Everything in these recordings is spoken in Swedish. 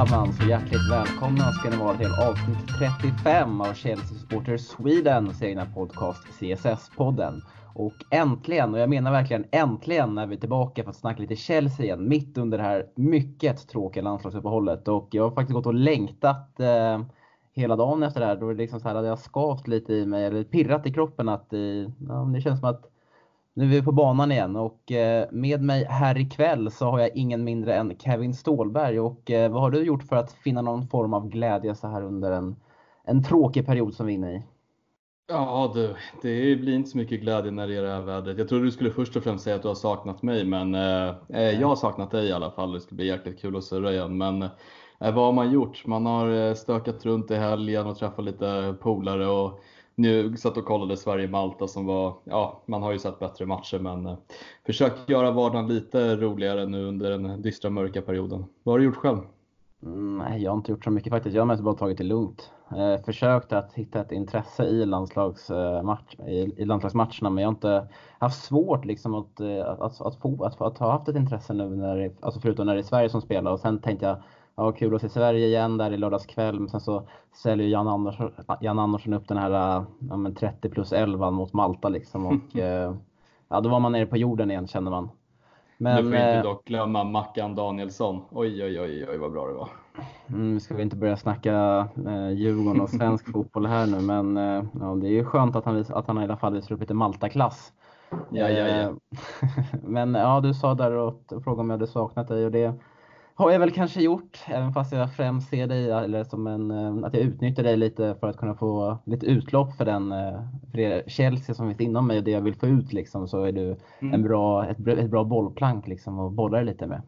Allesammans och hjärtligt välkomna ska ni vara till avsnitt 35 av Chelsea Supporters Swedens egna podcast CSS-podden. Och äntligen, och jag menar verkligen äntligen, är vi tillbaka för att snacka lite Chelsea igen. Mitt under det här mycket tråkiga landslagsuppehållet. Och jag har faktiskt gått och längtat eh, hela dagen efter det här. Då är det liksom så här, hade jag skavt lite i mig, eller pirrat i kroppen att eh, ja, det känns som att nu är vi på banan igen och eh, med mig här ikväll så har jag ingen mindre än Kevin Stålberg. Och eh, vad har du gjort för att finna någon form av glädje så här under en, en tråkig period som vi är inne i? Ja du, det blir inte så mycket glädje när det är det här vädret. Jag trodde du skulle först och främst säga att du har saknat mig, men eh, eh, jag har saknat dig i alla fall. Det ska bli jäkligt kul att surra igen. Men eh, vad har man gjort? Man har stökat runt i helgen och träffat lite polare och nu satt och kollade Sverige-Malta som var, ja man har ju sett bättre matcher men eh, försök göra vardagen lite roligare nu under den dystra mörka perioden. Vad har du gjort själv? Mm, nej, jag har inte gjort så mycket faktiskt. Jag har mest bara tagit det lugnt. Eh, försökt att hitta ett intresse i, landslagsmatch, eh, i, i landslagsmatcherna men jag har inte haft svårt liksom att, att, att, att, få, att, att ha haft ett intresse nu när alltså förutom när det är Sverige som spelar och sen tänkte jag ja, kul att se Sverige igen där i lördags kväll. Men sen så säljer Jan Andersson, Jan Andersson upp den här ja, 30 plus 11 mot Malta liksom. Och, eh, ja, då var man nere på jorden igen känner man. Men, du får inte eh, dock glömma Mackan Danielsson. Oj, oj, oj, oj vad bra det var. Mm, ska vi inte börja snacka eh, Djurgården och svensk fotboll här nu, men eh, ja, det är ju skönt att han, att han i alla fall visar upp lite Malta-klass. Ja, ja, ja. Eh, men ja, du sa där och frågade om jag hade saknat dig och det har jag väl kanske gjort, även fast jag främst ser dig eller som en, eh, att jag utnyttjar dig lite för att kunna få lite utlopp för den eh, för det Chelsea som finns inom mig och det jag vill få ut liksom, så är du mm. en bra, ett, ett bra bollplank liksom att bolla lite med.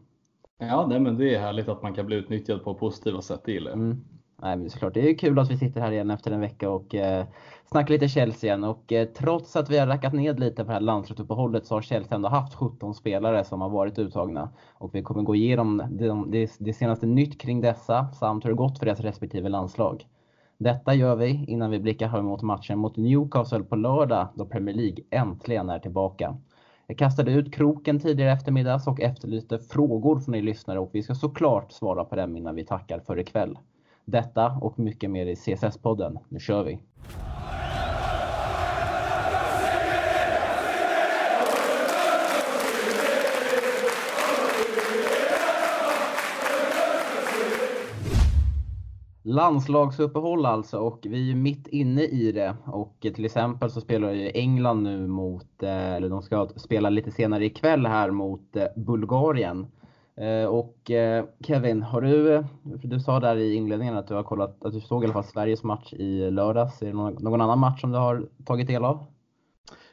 Ja, nej, men det är härligt att man kan bli utnyttjad på positiva sätt, det gillar mm. Nej, men såklart, det är kul att vi sitter här igen efter en vecka och eh, snackar lite Chelsea igen. Och eh, trots att vi har rackat ned lite på det här landslagsuppehållet så har Chelsea ändå haft 17 spelare som har varit uttagna. Och vi kommer gå igenom det, det, senaste nytt kring dessa samt hur det gått för deras respektive landslag. Detta gör vi innan vi blickar här mot matchen mot Newcastle på lördag då Premier League äntligen är tillbaka. Jag kastade ut kroken tidigare eftermiddags och efterlyste frågor från er lyssnare och vi ska såklart svara på dem innan vi tackar för ikväll. Detta och mycket mer i CSS-podden. Nu kör vi! Landslagsuppehåll alltså och vi är mitt inne i det. Och till exempel så spelar ju England nu mot, eh, eller de ska spela lite senare ikväll här mot eh, Bulgarien. Eh, och Kevin, har du, du sa där i inledningen att du har kollat, att du såg i alla fall Sveriges match i lördags. Är det någon, någon annan match som du har tagit del av?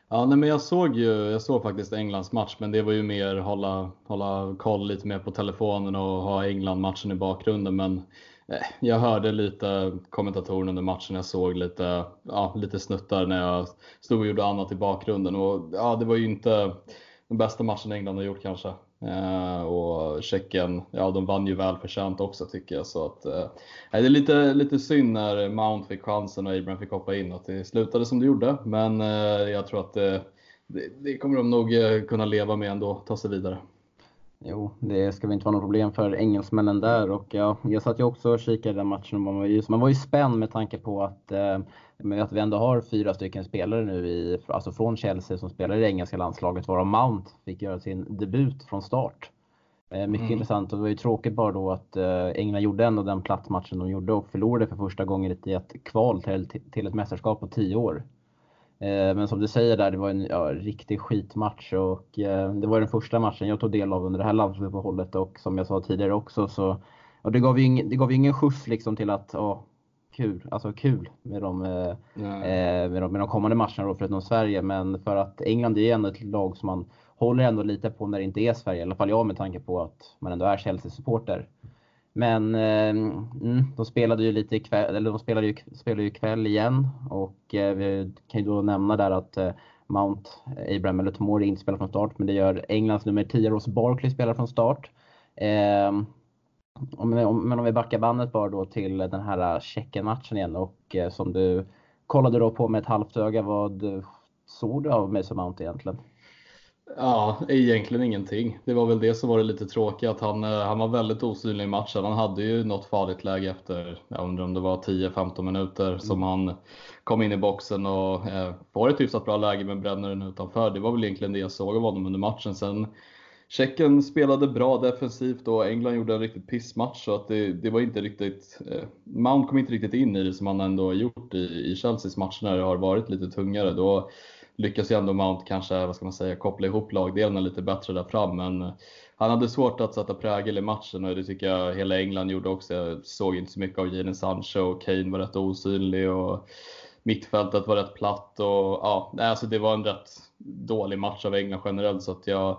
Ja, nej, men jag såg ju, jag såg faktiskt Englands match, men det var ju mer hålla, hålla koll lite mer på telefonen och ha England-matchen i bakgrunden. Men Eh, jag hörde lite kommentatorer under matchen, jag såg lite, ja, lite snuttar när jag stod och gjorde annat i bakgrunden. Och ja, det var ju inte den bästa matchen England har gjort kanske. Eh, och Tjeckien, ja de vann ju välförtjänt också tycker jag. Så att, eh, det är lite, lite synd när Mount fick chansen och Abraham fick hoppa in att det slutade som det gjorde. Men eh, jag tror att det, det, det kommer de nog eh, kunna leva med ändå, ta sig vidare. Jo, det ska väl inte vara något problem för engelsmännen där. Och ja, jag satt ju också och kikade den matchen och man var ju, man var ju spänd med tanke på att, eh, att vi ändå har fyra stycken spelare nu i, alltså från Chelsea som spelar i det engelska landslaget varav Mount fick göra sin debut från start. Eh, mycket mm. intressant och det var ju tråkigt bara då att eh, England gjorde ändå den platsmatchen de gjorde och förlorade för första gången i ett kval till, till ett mästerskap på tio år. Eh, men som du säger där, det var en ja, riktig skitmatch och eh, det var den första matchen jag tog del av under det här landslagsuppehållet och som jag sa tidigare också så och det gav ju ingen, det gav ingen skjuts liksom till att ja, kul, alltså kul med de, eh, med de, med de kommande matcherna då förutom Sverige. Men för att England är ju ändå ett lag som man håller ändå lite på när det inte är Sverige. I alla fall jag med tanke på att man ändå är Chelsea-supporter. Men eh, mm, de spelade ju lite ikväll, eller de spelade ju, spelade ju ikväll igen och eh, vi kan ju då nämna där att eh, Mount, eh, Abraham eller Tomori inte spelar från start, men det gör Englands nummer 10 Ross Barkley spelar från start. Eh, om, om, men om vi backar bandet bara då till den här eh, Tjeckien-matchen igen och eh, som du kollade då på med ett halvt öga, vad såg du av Mason Mount egentligen? Ja, egentligen ingenting. Det var väl det som var det lite tråkiga, att han, han var väldigt osynlig i matchen. Han hade ju något farligt läge efter, jag undrar om det var 10-15 minuter, mm. som han kom in i boxen och eh, får ett hyfsat bra läge men bränner den utanför. Det var väl egentligen det jag såg av honom under matchen. Sen Tjeckien spelade bra defensivt och England gjorde en riktigt pissmatch så att det, det var inte riktigt, eh, Mount kom inte riktigt in i det som han ändå har gjort i, i Chelseas match när det har varit lite tungare. Då lyckas ju ändå Mount kanske, vad ska man säga, koppla ihop lagdelarna lite bättre där fram. Men eh, han hade svårt att sätta prägel i matchen och det tycker jag hela England gjorde också. Jag såg inte så mycket av Jadon Sancho och Kane var rätt osynlig och mittfältet var rätt platt och ja, alltså det var en rätt dålig match av England generellt så att jag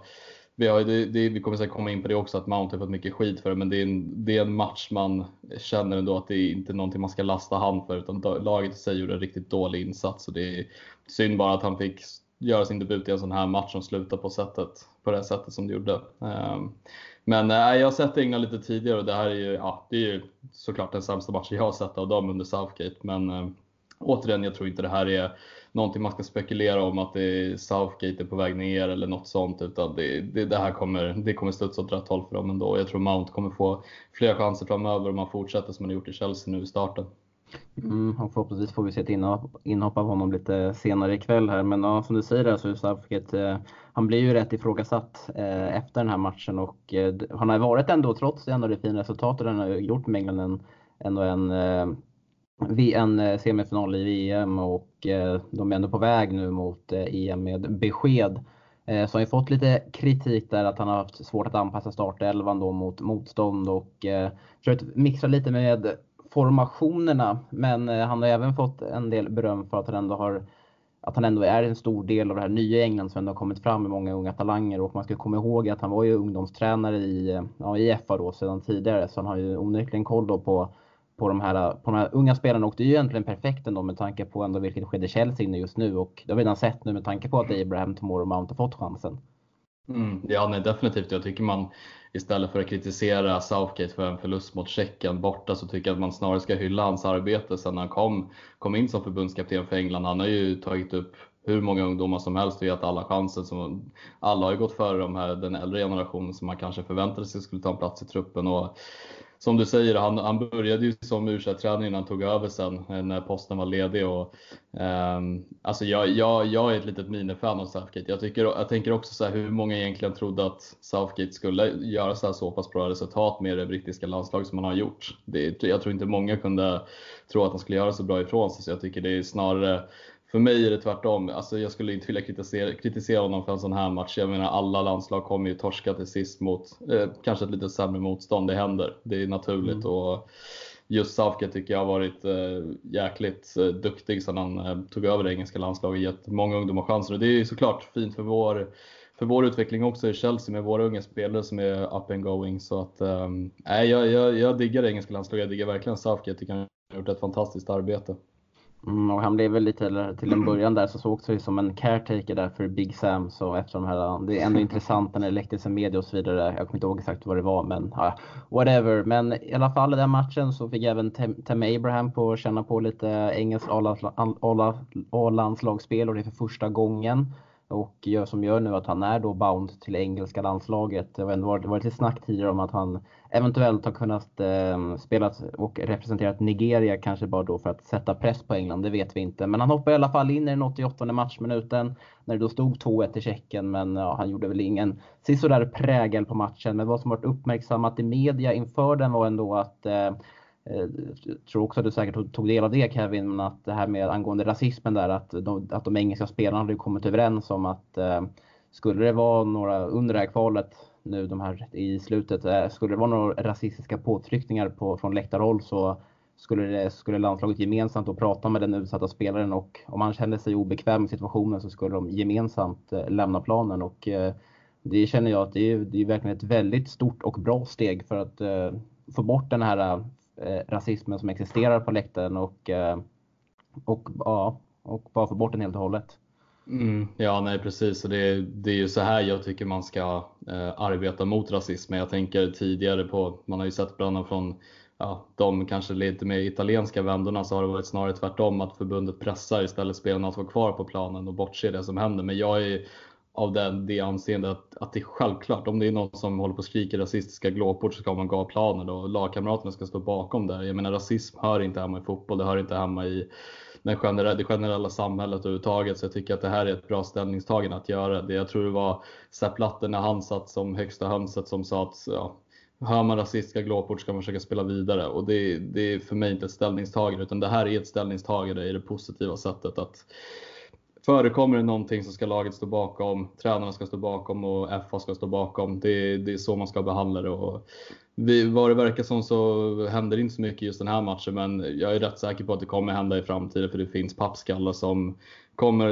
vi, har, det, det, vi kommer säkert komma in på det också, att Mount har fått mycket skit för det, men det är, en, det är en match man känner ändå att det är inte någonting man ska lasta han för, utan laget i sig gjorde en riktigt dålig insats. Och det är synd bara att han fick göra sin debut i en sån här match som slutar på, sättet, på det sättet som det gjorde. Ehm, men äh, jag har sett England lite tidigare och det här är ju, ja, det är ju såklart den sämsta matchen jag har sett av dem under Southgate. Men äh, återigen, jag tror inte det här är någonting man ska spekulera om att det är Southgate är på väg ner eller något sånt. Utan det, det, det här kommer, det kommer studsa åt rätt håll för dem ändå. Jag tror Mount kommer få fler chanser framöver om han fortsätter som han gjort i Chelsea nu i starten. Mm, och förhoppningsvis får vi se ett inhopp, inhopp av honom lite senare ikväll här. Men ja, som du säger där så är Southgate, eh, han blir ju rätt ifrågasatt eh, efter den här matchen och eh, han har varit ändå, trots det, ändå det fina resultatet han har gjort med England, en, ändå en eh, en eh, semifinal i VM och eh, de är ändå på väg nu mot eh, EM med besked. Så har ju fått lite kritik där att han har haft svårt att anpassa startelvan då mot motstånd och försökt mixa lite med formationerna. Men han har även fått en del beröm för att han ändå har att han ändå är en stor del av det här nya England som ändå har kommit fram med många unga talanger och man ska komma ihåg att han var ju ungdomstränare i, ja, i FA då sedan tidigare så han har ju onekligen koll då på på de här, på de här unga spelarna och det är ju egentligen perfekt ändå med tanke på ändå vilket skede Chelsea inne just nu och det har vi redan sett nu med tanke på att Abraham, Tomorrow Mount har fått chansen. Mm, ja, nej, definitivt. Jag tycker man istället för att kritisera Southgate för en förlust mot Tjeckien borta så tycker jag att man snarare ska hylla hans arbete sen han kom, kom in som förbundskapten för England. Han har ju tagit upp hur många ungdomar som helst och gett alla chansen. Som, alla har ju gått före de här, den äldre generationen som man kanske förväntade sig skulle ta en plats i truppen. Och som du säger, han, han började ju som u tränare innan han tog över sen eh, när posten var ledig. Och, um, alltså jag, jag, jag är ett litet minifan av Southgate. Jag, tycker, jag tänker också så här, hur många egentligen trodde att Southgate skulle göra så, här så pass bra resultat med det brittiska landslaget som han har gjort. Det, jag tror inte många kunde tro att han skulle göra så bra ifrån sig, så jag tycker det är snarare för mig är det tvärtom. Alltså jag skulle inte vilja kritisera, kritisera honom för en sån här match. Jag menar alla landslag kommer ju torska till sist mot eh, kanske ett lite sämre motstånd. Det händer. Det är naturligt. Mm. Och just Southgate tycker jag har varit eh, jäkligt eh, duktig sedan han eh, tog över det engelska landslaget. Gett många ungdomar chanser. Och det är ju såklart fint för vår, för vår utveckling också i Chelsea med våra unga spelare som är up and going. Så att, um, jag, jag, jag diggar det engelska landslaget. Jag diggar verkligen Southgate. Jag tycker han har gjort ett fantastiskt arbete. Mm, och han blev väl lite till en början där så sågs han som en caretaker där för Big Sam. Så efter de här, det är ändå intressant när det läcktes i media och så vidare. Jag kommer inte ihåg exakt vad det var men ja, whatever. Men i alla fall i den matchen så fick även Tem Abraham på känna på lite engelskt A-landslagsspel och det är för första gången och gör, som gör nu att han är då bound till engelska landslaget. Det har ändå varit, varit lite snack tidigare om att han eventuellt har kunnat eh, spela och representerat Nigeria kanske bara då för att sätta press på England, det vet vi inte. Men han hoppade i alla fall in i den 88 matchminuten när det då stod 2-1 till Tjeckien men ja, han gjorde väl ingen sisådär prägel på matchen. Men vad som varit uppmärksammat i media inför den var ändå att eh, Eh, jag tror också att du säkert tog del av det Kevin, att det här med angående rasismen där, att de, att de engelska spelarna hade kommit överens om att eh, skulle det vara några under det här kvalet nu de här i slutet, eh, skulle det vara några rasistiska påtryckningar på, från läktarhåll så skulle, det, skulle landslaget gemensamt då prata med den utsatta spelaren och om han kände sig obekväm i situationen så skulle de gemensamt eh, lämna planen. Och eh, det känner jag att det är, det är verkligen ett väldigt stort och bra steg för att eh, få bort den här eh, eh, rasismen som existerar på läktaren och, eh, och, ja, och bara få bort den helt och hållet. Mm, ja, nej precis. Och det, det är ju så här jag tycker man ska eh, arbeta mot rasismen. Jag tänker tidigare på, man har ju sett bland annat från ja, de kanske lite mer italienska vändorna så har det varit snarare tvärtom att förbundet pressar istället spelarna att vara kvar på planen och bortse det som händer. Men jag är av den, det anseendet att, att det är självklart, om det är någon som håller på och skriker rasistiska glåpord så ska man gå av planen och lagkamraterna ska stå bakom det. Jag menar rasism hör inte hemma i fotboll, det hör inte hemma i den generella, det generella samhället överhuvudtaget. Så jag tycker att det här är ett bra ställningstagande att göra. Det, jag tror det var Sepp Blatter när han satt som högsta hönset som sa att ja, hör man rasistiska glåpord ska man försöka spela vidare. Och det, det är för mig inte ett ställningstagande utan det här är ett ställningstagande i det positiva sättet. att Förekommer det någonting så ska laget stå bakom, tränarna ska stå bakom och FA ska stå bakom. Det, det är så man ska behandla det. Och vi, vad det verkar som så händer det inte så mycket just den här matchen men jag är rätt säker på att det kommer hända i framtiden för det finns pappskallar som kommer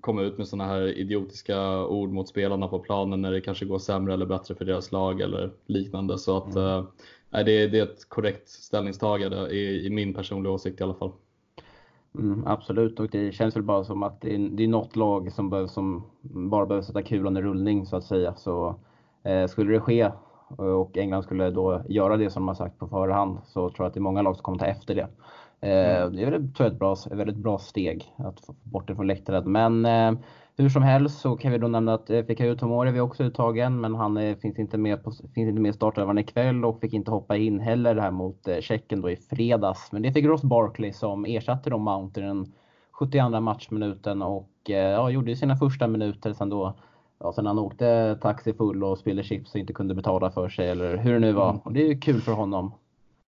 komma ut med sådana här idiotiska ord mot spelarna på planen när det kanske går sämre eller bättre för deras lag eller liknande. Så att mm. äh, det, det är ett korrekt ställningstagande i, i min personliga åsikt i alla fall. Mm, absolut, och det känns väl bara som att det är, det är något lag som, bör, som bara behöver sätta kulan i rullning så att säga. Så eh, skulle det ske och England skulle då göra det som de har sagt på förhand så tror jag att det är många lag som kommer ta efter det. Eh, mm. Det är väl, tror jag, ett, bra, ett väldigt bra steg att få bort det från läktaren. Men eh, hur som helst så kan vi då nämna att eh, Fikayo Tomori är också uttagen men han eh, finns inte med på, finns inte med i startelvan ikväll och fick inte hoppa in heller här mot eh, Tjeckien då i fredags. Men det fick Ross Barkley som ersatte då Mount i den 72 matchminuten och ja, gjorde sina första minuter sen då ja, sen han åkte taxi full och spelade chips och inte kunde betala för sig eller hur det nu var. Mm. Och det är ju kul för honom.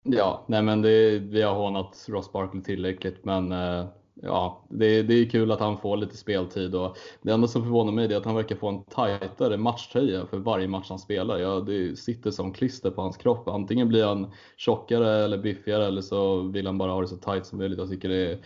Ja, nej men det, vi har hånat Ross Barkley tillräckligt men ja, det, det är kul att han får lite speltid och det enda som förvånar mig är att han verkar få en tajtare matchtröja för varje match han spelar. Ja, det sitter som klister på hans kropp. Antingen blir han tjockare eller biffigare eller så vill han bara ha det så tajt som möjligt. Jag tycker det är,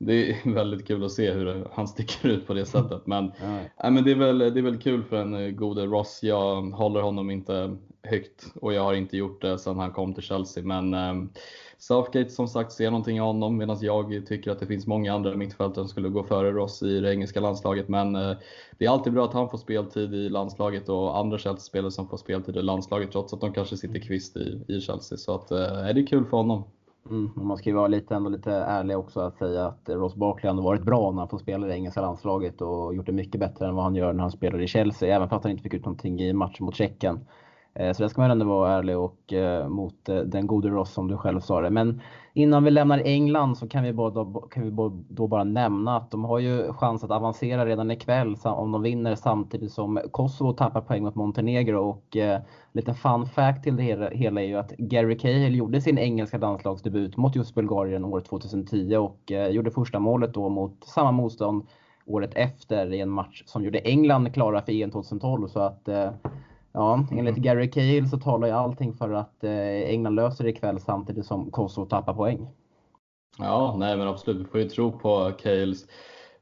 det är väldigt kul att se hur han sticker ut på det sättet. Men, ja. men det, är väl, det är väl kul för en gode Ross. Jag håller honom inte högt och jag har inte gjort det sedan han kom till Chelsea. Men ehm, Southgate som sagt ser någonting i honom medan jag tycker att det finns många andra mittfältare som skulle gå före Ross i det engelska landslaget. Men eh, det är alltid bra att han får speltid i landslaget och andra Chelsea-spelare som får speltid i landslaget trots att de kanske sitter kvist i, i Chelsea. Så att, eh, det är kul för honom. Mm, man ska ju vara lite, ändå lite ärlig också att säga att Ross Barkley har varit bra när han får spela i det engelska landslaget och gjort det mycket bättre än vad han gör när han spelar i Chelsea. Även fast han inte fick ut någonting i matchen mot Tjeckien. Eh, så där ska man ändå vara ärlig och eh, mot eh, den gode Ross som du själv sa det. Men innan vi lämnar England så kan vi, bara, kan vi då bara nämna att de har ju chans att avancera redan ikväll om de vinner samtidigt som Kosovo tappar poäng mot Montenegro. Och eh, lite fun fact till det hela är ju att Gary Cahill gjorde sin engelska landslagsdebut mot just Bulgarien år 2010 och eh, gjorde första målet då mot samma motstånd året efter i en match som gjorde England klara för EM 2012. Så att eh, Ja, enligt mm. Gary Cahill så talar ju allting för att eh, England löser det ikväll samtidigt som Kosovo tappar poäng. Ja, nej men absolut. Vi får ju tro på Cahills,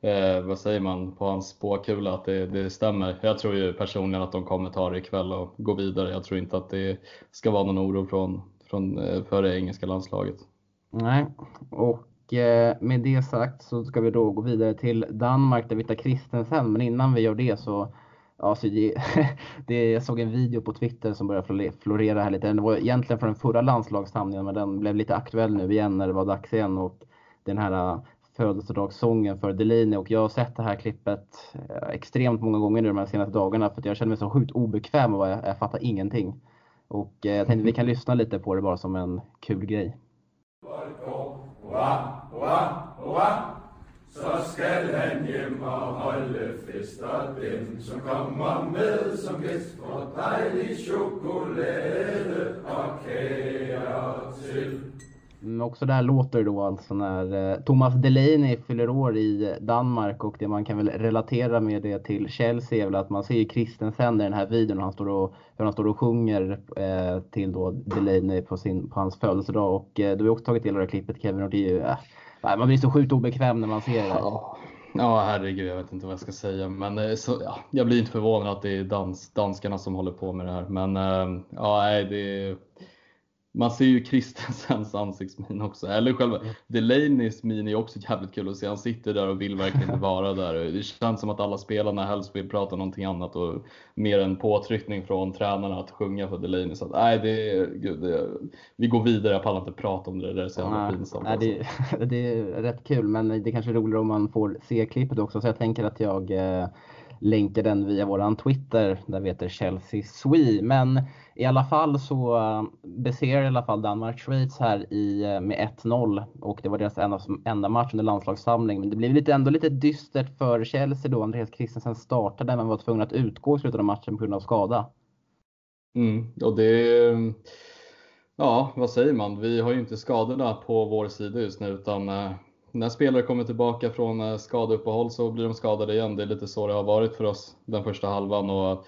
eh, vad säger man, på hans spåkula att det, det, stämmer. Jag tror ju personligen att de kommer ta det ikväll och gå vidare. Jag tror inte att det ska vara någon oro från, från, eh, för det engelska landslaget. Nej, och eh, med det sagt så ska vi då gå vidare till Danmark där vi tar Christensen. Men innan vi gör det så alltså det, det, jag såg en video på Twitter som började florera här lite. Den var egentligen från den förra landslagssamlingen men den blev lite aktuell nu igen när det var dags igen. Och den här äh, födelsedagssången för Delaney och jag har sett det här klippet äh, extremt många gånger nu de här senaste dagarna för att jag känner mig så sjukt obekväm och jag, jag fattar ingenting. Och äh, jag tänkte vi kan lyssna lite på det bara som en kul grej. Så skal han hjem og holde fest, og dem, som kommer med som gæst, får dejlig chokolade og kager til. Men mm, också där låter det då alltså när eh, Thomas Delaney fyller år i Danmark och det man kan väl relatera med det till Chelsea är väl att man ser Kristensen i den här videon han står och, hur han står och sjunger eh, till då Delaney på, sin, på hans födelsedag och eh, du har också tagit del av det här klippet Kevin och det är ju eh, man blir så sjukt obekväm när man ser det. Ja. Ja, herregud, jag vet inte vad jag ska säga. Men eh, så, ja, jag blir inte förvånad att det är dans, danskarna som håller på med det här. Men eh, ja, nej, det, man ser ju Kristensens ansiktsmin också. Eller själva mm. Delaneys min är också jävligt kul att se. Han sitter där och vill verkligen vara där. Det känns som att alla spelarna helst vill prata någonting annat och mer en påtryckning från tränarna att sjunga för Delaney. Så att, nej, det är, gud, det vi går vidare. Jag pallar inte prata om det. Det är så jävla pinsamt. Nej, det, alltså. det, är rätt kul, men det är kanske är roligare om man får se klippet också. Så jag tänker att jag eh, länka den via våran Twitter där vi heter Chelsea Swee. Men i alla fall så beser besegrade i alla fall Danmark Schweiz här i, eh, med 1-0 och det var deras enda, enda match under landslagssamling. Men det blev lite, ändå lite dystert för Chelsea då. Andreas Christensen startade men var tvungen att utgå i slutet av matchen på grund av skada. Mm, och det Ja, vad säger man? Vi har ju inte skadorna på vår sida just nu utan eh, när spelare kommer tillbaka från skadeuppehåll så blir de skadade igen. Det är lite så det har varit för oss den första halvan. Och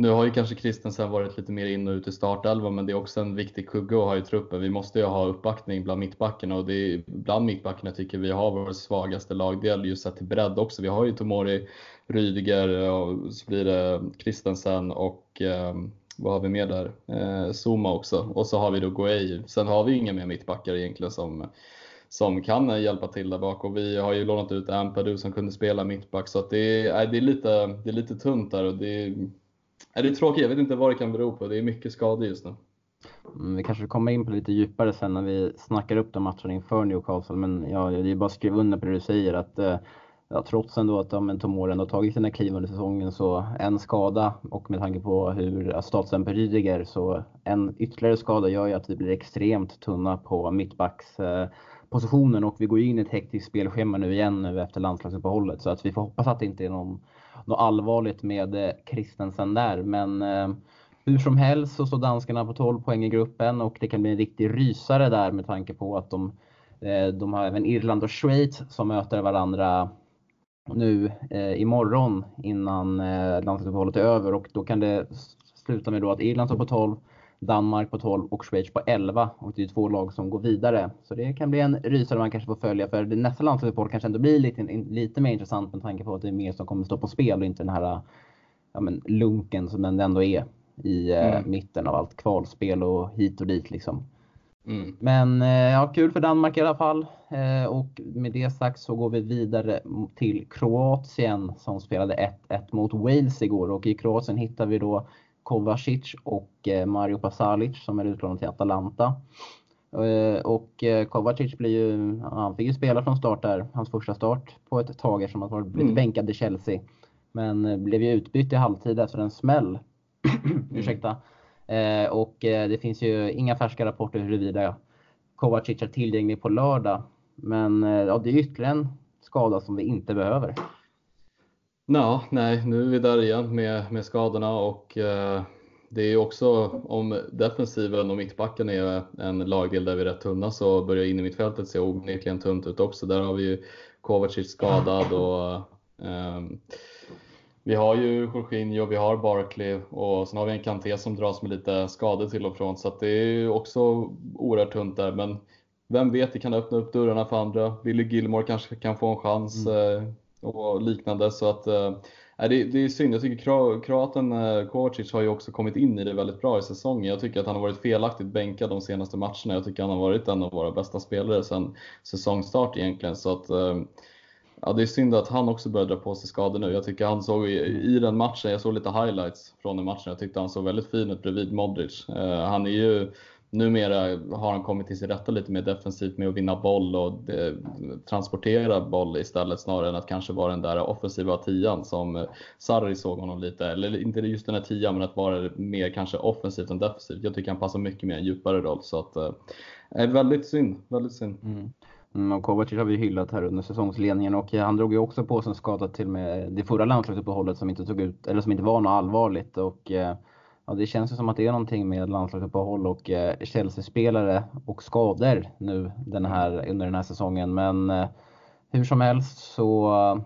nu har ju kanske Kristensen varit lite mer in och ut i startelvan men det är också en viktig kugge att ha i truppen. Vi måste ju ha uppbackning bland mittbackarna och det är bland mittbackarna tycker vi har vår svagaste lagdel just sett till bredd också. Vi har ju Tomori, Rydiger och så blir det Kristensen och eh, vad har vi mer där? Eh, Zuma också och så har vi då Guay. Sen har vi inga mer mittbackar egentligen som som kan hjälpa till där bak och vi har ju lånat ut Ampadu som kunde spela mittback så att det, är, det, är lite, det är lite tunt där och det är, är det tråkigt. Jag vet inte vad det kan bero på. Det är mycket skador just nu. Mm, vi kanske kommer in på lite djupare sen när vi snackar upp de matcherna inför Newcastle men ja, det är bara att skriva under på det du säger att eh, ja, trots ändå att ja, Tomori ändå tagit sina kliv under säsongen så en skada och med tanke på hur statusen på Rydiger så en ytterligare skada gör ju att vi blir extremt tunna på mittbacks eh, positionen och vi går in i ett hektiskt spelschema nu igen nu efter landslagsuppehållet så att vi får hoppas att det inte är någon, något allvarligt med eh, Kristensen där. Men eh, hur som helst så står danskarna på 12 poäng i gruppen och det kan bli en riktig rysare där med tanke på att de, eh, de har även Irland och Schweiz som möter varandra nu eh, imorgon innan eh, landslagsuppehållet är över och då kan det sluta med då att Irland står på 12, Danmark på 12 och Schweiz på 11. Och det är två lag som går vidare. Så det kan bli en rysare man kanske får följa för det nästa landslagsuppehåll kanske ändå blir lite, lite mer intressant med tanke på att det är mer som kommer stå på spel och inte den här ja, men, lunken som den ändå är i eh, mm. mitten av allt kvalspel och hit och dit liksom. Mm. Men eh, ja, kul för Danmark i alla fall. Eh, och med det sagt så går vi vidare till Kroatien som spelade 1-1 mot Wales igår och i Kroatien hittar vi då Kovacic och eh, Mario Pasalic som är utlånade till Atalanta. Eh, och eh, Kovacic blir ju, han fick ju spela från start där, hans första start på ett tag eftersom han blivit mm. bänkad i Chelsea. Men blev ju utbytt i halvtid efter en smäll. mm. Ursäkta. Och det finns ju inga färska rapporter huruvida Kovacic är tillgänglig på lördag. Men ja, det är ytterligare en skada som vi inte behöver. Ja, nej, nu är vi där igen med, med skadorna och eh, det är också om defensiven och mittbacken är en lagdel där vi är rätt tunna så börjar in i mittfältet se onekligen tunt ut också. Där har vi ju Kovacic skadad och eh, vi har ju Jorginho, vi har Barkley och sen har vi en Kanté som dras med lite skador till och från så det är också oerhört tunt där. Men vem vet, det kan öppna upp dörrarna för andra. Billy Gilmore kanske kan få en chans. Mm. Och liknande. Så att, äh, det, det är synd. Jag tycker kroaten äh, Kovacic har ju också kommit in i det väldigt bra i säsongen. Jag tycker att han har varit felaktigt bänkad de senaste matcherna. Jag tycker att han har varit en av våra bästa spelare sedan säsongstart egentligen. Så att, äh, Ja, det är synd att han också börjar dra på sig skador nu. Jag tycker han såg i, i den matchen, jag såg lite highlights från den matchen, jag tyckte han såg väldigt fin ut bredvid Modric. Uh, han är ju numera har han kommit till sin rätta lite mer defensivt med att vinna boll och de, transportera boll istället snarare än att kanske vara den där offensiva tian som eh, Sarri såg honom lite, eller inte just den här tian men att vara mer kanske offensivt än defensivt. Jag tycker han passar mycket mer en djupare roll så att eh, eh, väldigt synd, väldigt synd. Mm. Mm, och Kovacic har vi hyllat här under säsongsledningen och eh, han drog ju också på sig en skada till med det förra landslagsuppehållet som inte tog ut, eller som inte var något allvarligt och eh, Ja, det känns ju som att det är någonting med landslagsuppehåll och eh, Chelsea-spelare och skador nu den här, under den här säsongen. Men eh, hur som helst så eh,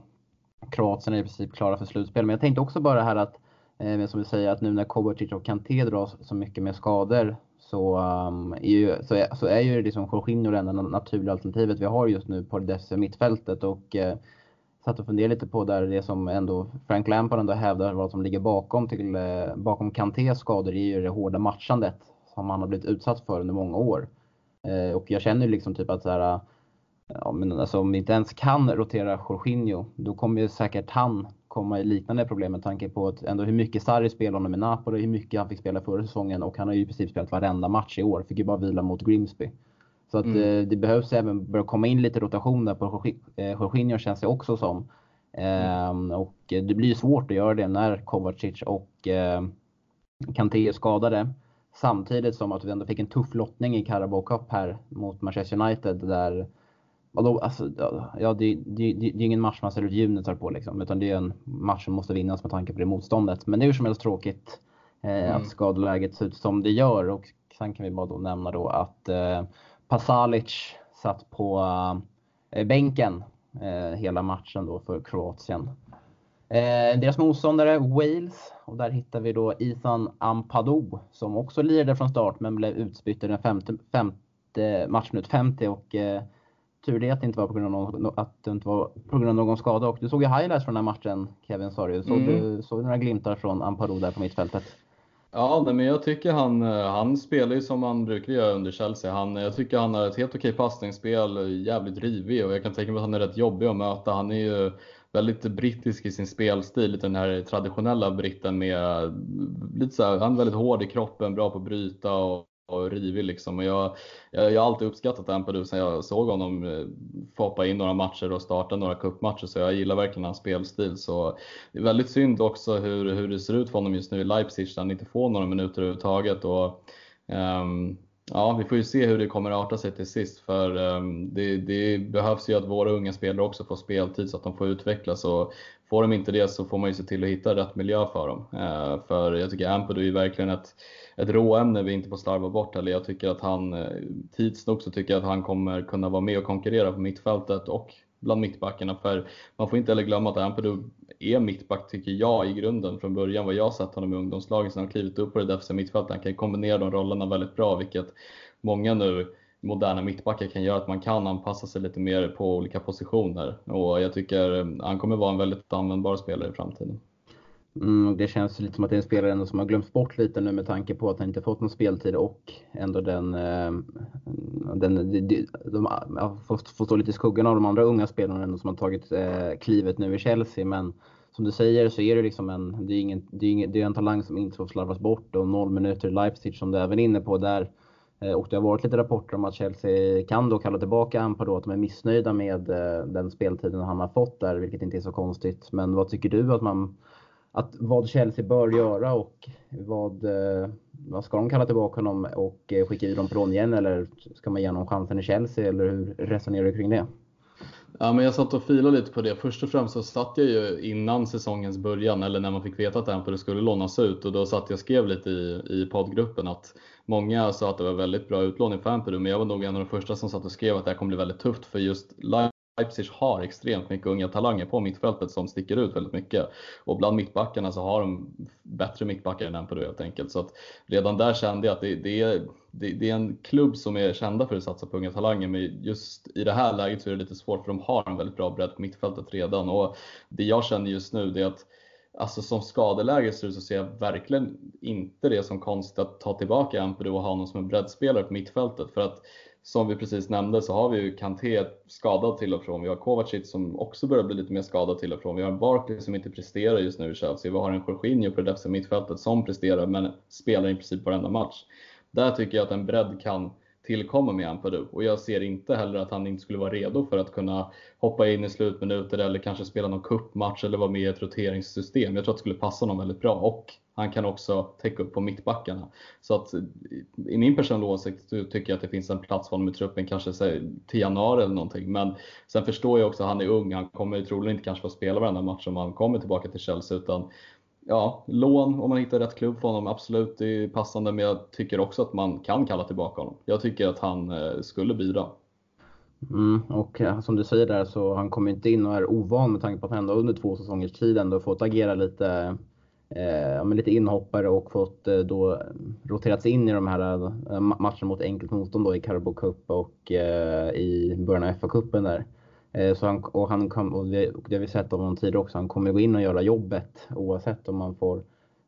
Kroatien är i princip klara för slutspel. Men jag tänkte också bara här att, eh, som vi säger, att nu när Kovacic och Kanté dras så mycket med skador så, um, är, ju, så, är, så är ju liksom Jorginho det enda naturliga alternativet vi har just nu på det defensiva mittfältet. Och, eh, satt och funderade lite på där det som ändå Frank Lampard ändå hävdar vad som ligger bakom, till, eh, bakom Kantés skador är ju det hårda matchandet som han har blivit utsatt för under många år. Eh, och jag känner liksom typ att så här, eh, ja, men alltså, om vi inte ens kan rotera Jorginho, då kommer ju säkert han komma i liknande problem med tanke på att ändå hur mycket Sarri spelade honom i Napoli, hur mycket han fick spela förra säsongen och han har ju i princip spelat varenda match i år, fick ju bara vila mot Grimsby. Så att mm. Eh, det behövs även börja komma in lite rotation där på eh, Jorginho känns det också som. Mm. Och det blir svårt att göra det när Kovacic och Kanté är skadade. Samtidigt som att vi ändå fick en tuff lottning i Carabao Cup här mot Manchester United där alltså, ja, det, det, det, är ingen match man ställer ut junitar på liksom, utan det är en match som måste vinnas med tanke på det motståndet. Men det är hur som helst tråkigt eh, mm. att skadeläget ser ut som det gör och sen kan vi bara då nämna då att eh, Pasalic satt på eh, bänken eh, hela matchen då för Kroatien. Eh, deras motståndare Wales och där hittar vi då Ethan Ampadu som också lirade från start men blev utbytt i den femte, femte matchminut 50 och eh, tur det att det inte var på grund av någon, att det inte var på grund av någon skada. Och du såg ju highlights från den här matchen Kevin sa du. Såg, mm. du, såg du några glimtar från Ampadu där på mittfältet? Ja, men jag tycker han, eh, han spelar ju som han brukar göra under Chelsea. Han, jag tycker han har ett helt okej passningsspel, jävligt rivig och jag kan tänka mig att han är rätt jobbig att möta. Han är ju väldigt brittisk i sin spelstil, lite den här traditionella britten med eh, lite så här, han är väldigt hård i kroppen, bra på att bryta och, och rivig liksom. Och jag, jag, jag har alltid uppskattat Ampadu sen jag såg honom eh, få hoppa in några matcher och starta några cupmatcher så jag gillar verkligen hans spelstil. Så det är väldigt synd också hur, hur det ser ut för honom just nu i Leipzig där han inte får några minuter överhuvudtaget. Och, um, Ja, vi får ju se hur det kommer att arta sig till sist för um, det, det, behövs ju att våra unga spelare också får speltid så att de får utvecklas och får de inte det så får man ju se till att hitta rätt miljö för dem. Uh, för jag tycker Ampadu är verkligen ett, ett råämne vi inte får slarva bort heller. Jag tycker att han, eh, tids nog så tycker jag att han kommer kunna vara med och konkurrera på mittfältet och bland mittbackarna. För man får inte heller glömma att Ampadu är mittback tycker jag i grunden från början. Vad jag sett honom i ungdomslagen sen han klivit upp på det defensiva mittfältet. Han kan kombinera de rollerna väldigt bra vilket många nu moderna mittbackar kan göra att man kan anpassa sig lite mer på olika positioner. Och jag tycker eh, han kommer vara en väldigt användbar spelare i framtiden. Mm, det känns lite som att det är en spelare som har glömts bort lite nu med tanke på att han inte fått någon speltid och ändå den, eh, den de, de, de har fått, fått stå lite i skuggan av de andra unga spelarna som har tagit eh, klivet nu i Chelsea. Men som du säger så är det liksom en, det är ingen, det är ingen, det är en talang som inte får slarvas bort och noll minuter i Leipzig som du även är inne på där. Eh, och det har varit lite rapporter om att Chelsea kan då kalla tillbaka Ampadu, att de är missnöjda med eh, den speltiden han har fått där, vilket inte är så konstigt. Men vad tycker du att man att vad Chelsea bör göra och vad, eh, vad ska de kalla tillbaka honom och eh, skicka i dem på lån igen eller ska man ge honom chansen i Chelsea eller hur resonerar du kring det? Ja, men jag satt och filade lite på det. Först och främst så satt jag ju innan säsongens början, eller när man fick veta att Ampere skulle lånas ut och då satt jag och skrev lite i, i poddgruppen att många sa att det var väldigt bra utlåning för Ampere men jag var nog en av de första som satt och skrev att det här kommer bli väldigt tufft för just Leipzig har extremt mycket unga talanger på mittfältet som sticker ut väldigt mycket. Och bland mittbackarna så har de bättre mittbackar än Empero helt enkelt. Så att redan där kände jag att det, det, är, det, det, är en klubb som är kända för att satsa på unga talanger. Men just i det här läget så är det lite svårt för de har en väldigt bra bredd på mittfältet redan. Och det jag känner just nu det är att Alltså som skadeläge ser så ser jag verkligen inte det som konstigt att ta tillbaka Empero och ha honom som en breddspelare på mittfältet. För att som vi precis nämnde så har vi ju Kanté skadad till och från. Vi har Kovacic som också börjar bli lite mer skadad till och från. Vi har Barkley som inte presterar just nu i Chelsea. Vi har en Jorginho på det defensiva mittfältet som presterar men spelar i princip varenda match. Där tycker jag att en bredd kan tillkomma med Ampadu och jag ser inte heller att han inte skulle vara redo för att kunna hoppa in i slutminuter eller kanske spela någon kuppmatch eller vara med i ett roteringssystem. Jag tror att det skulle passa honom väldigt bra och han kan också täcka upp på mittbackarna. Så att i min personliga åsikt tycker jag att det finns en plats för honom i truppen, kanske till januari eller någonting. Men sen förstår jag också att han är ung, han kommer troligen inte kanske få spela varenda match om han kommer tillbaka till Chelsea utan ja, lån om man hittar rätt klubb för honom, absolut det är passande. Men jag tycker också att man kan kalla tillbaka honom. Jag tycker att han eh, skulle bidra. Mm, och eh, som du säger där så han kommer inte in och är ovan med tanke på att han ändå under två säsongers tid ändå fått agera lite eh, lite inhoppare och fått eh, då roterats in i de här eh, matcherna mot enkelt motstånd då i Carabao Cup och eh, i början av FA-cupen där. Eh, så han, och han kom, och det, och det har vi sett av honom tidigare också, han kommer gå in och göra jobbet oavsett om man får,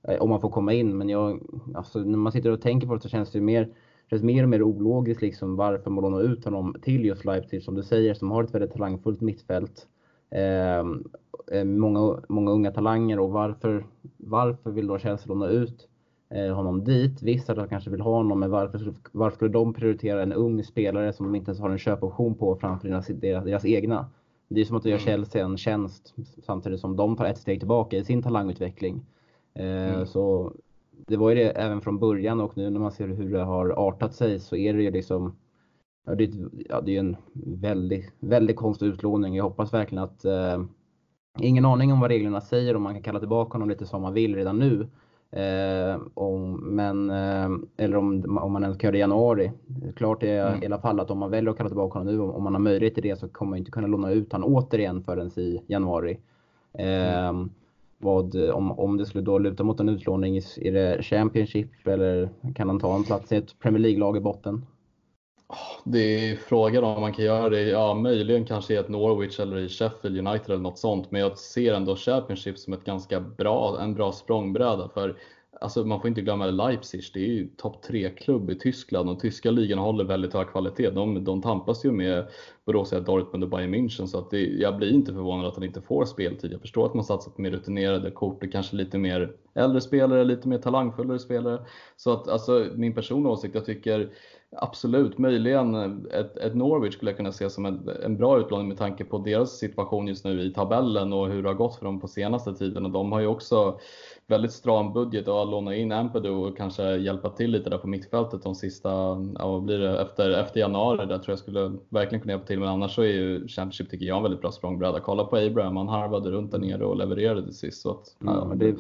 eh, om man får komma in. Men jag, alltså, när man sitter och tänker på det så känns det mer, känns mer och mer ologiskt liksom varför man lånar ut honom till just Leipzig som du säger, som har ett väldigt talangfullt mittfält. Ehm, eh, många, många unga talanger och varför, varför vill då Chelsea låna ut honom dit? Vissa kanske vill ha honom, men varför, varför skulle de prioritera en ung spelare som de inte ens har en köpoption på framför deras, deras, deras egna? det är som att göra mm. Chelsea en tjänst samtidigt som de tar ett steg tillbaka i sin talangutveckling. Eh, mm. Så det var ju det även från början och nu när man ser hur det har artat sig så är det ju liksom Ja, det, ja, det är en väldigt, väldigt konstig utlåning. Jag hoppas verkligen att eh, Ingen aning om vad reglerna säger om man kan kalla tillbaka honom lite som man vill redan nu. Eh, om, men, eh, eller om, om man ens kan göra det i januari. Klart är mm. i alla fall att om man väljer att kalla tillbaka honom nu, om man har möjlighet till det, så kommer man inte kunna låna ut honom återigen förrän i januari. Eh, mm. vad, om, om det skulle då luta mot en utlåning, är det Championship eller kan han ta en plats i ett Premier League-lag i botten? Det är frågan om man kan göra det, ja möjligen kanske i ett Norwich eller i Sheffield United eller något sånt. Men jag ser ändå Championship som ett ganska bra, en bra språngbräda. För alltså, man får inte glömma Leipzig, det är ju topp 3-klubb i Tyskland och tyska ligan håller väldigt hög kvalitet. De, de tampas ju med Borussia Dortmund och Bayern München så att det, jag blir inte förvånad att han inte får speltid. Jag förstår att man satsar på mer rutinerade kort och kanske lite mer äldre spelare, lite mer talangfullare spelare. Så att alltså min personliga åsikt, jag tycker Absolut, möjligen ett, ett, Norwich skulle jag kunna se som en, en bra utlåning med tanke på deras situation just nu i tabellen och hur det har gått för dem på senaste tiden. Och de har ju också väldigt stram budget och att låna in Ampadu och kanske hjälpa till lite där på mittfältet de sista, ja vad blir det, efter, efter januari där tror jag skulle verkligen kunna hjälpa till. Men annars så är ju Championship tycker jag en väldigt bra språngbräda. Kolla på Abraham, han harvade runt där nere och levererade till sist. Så att, ja, det,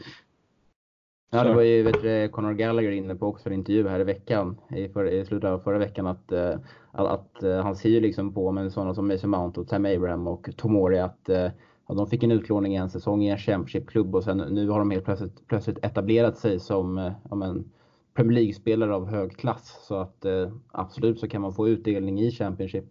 Ja, det var ju vet du, Conor Gallagher inne på också en intervju här i veckan, i, för, i slutet av förra veckan, att, att, eh, att eh, han ser ju liksom på med sådana som Mason Mount och Tam Abraham och Tomori att ja, eh, de fick en utlåning i en säsong i en Championship-klubb och sen nu har de helt plötsligt, plötsligt etablerat sig som ja, men, Premier League-spelare av hög klass. Så att absolut så kan man få utdelning i Championship.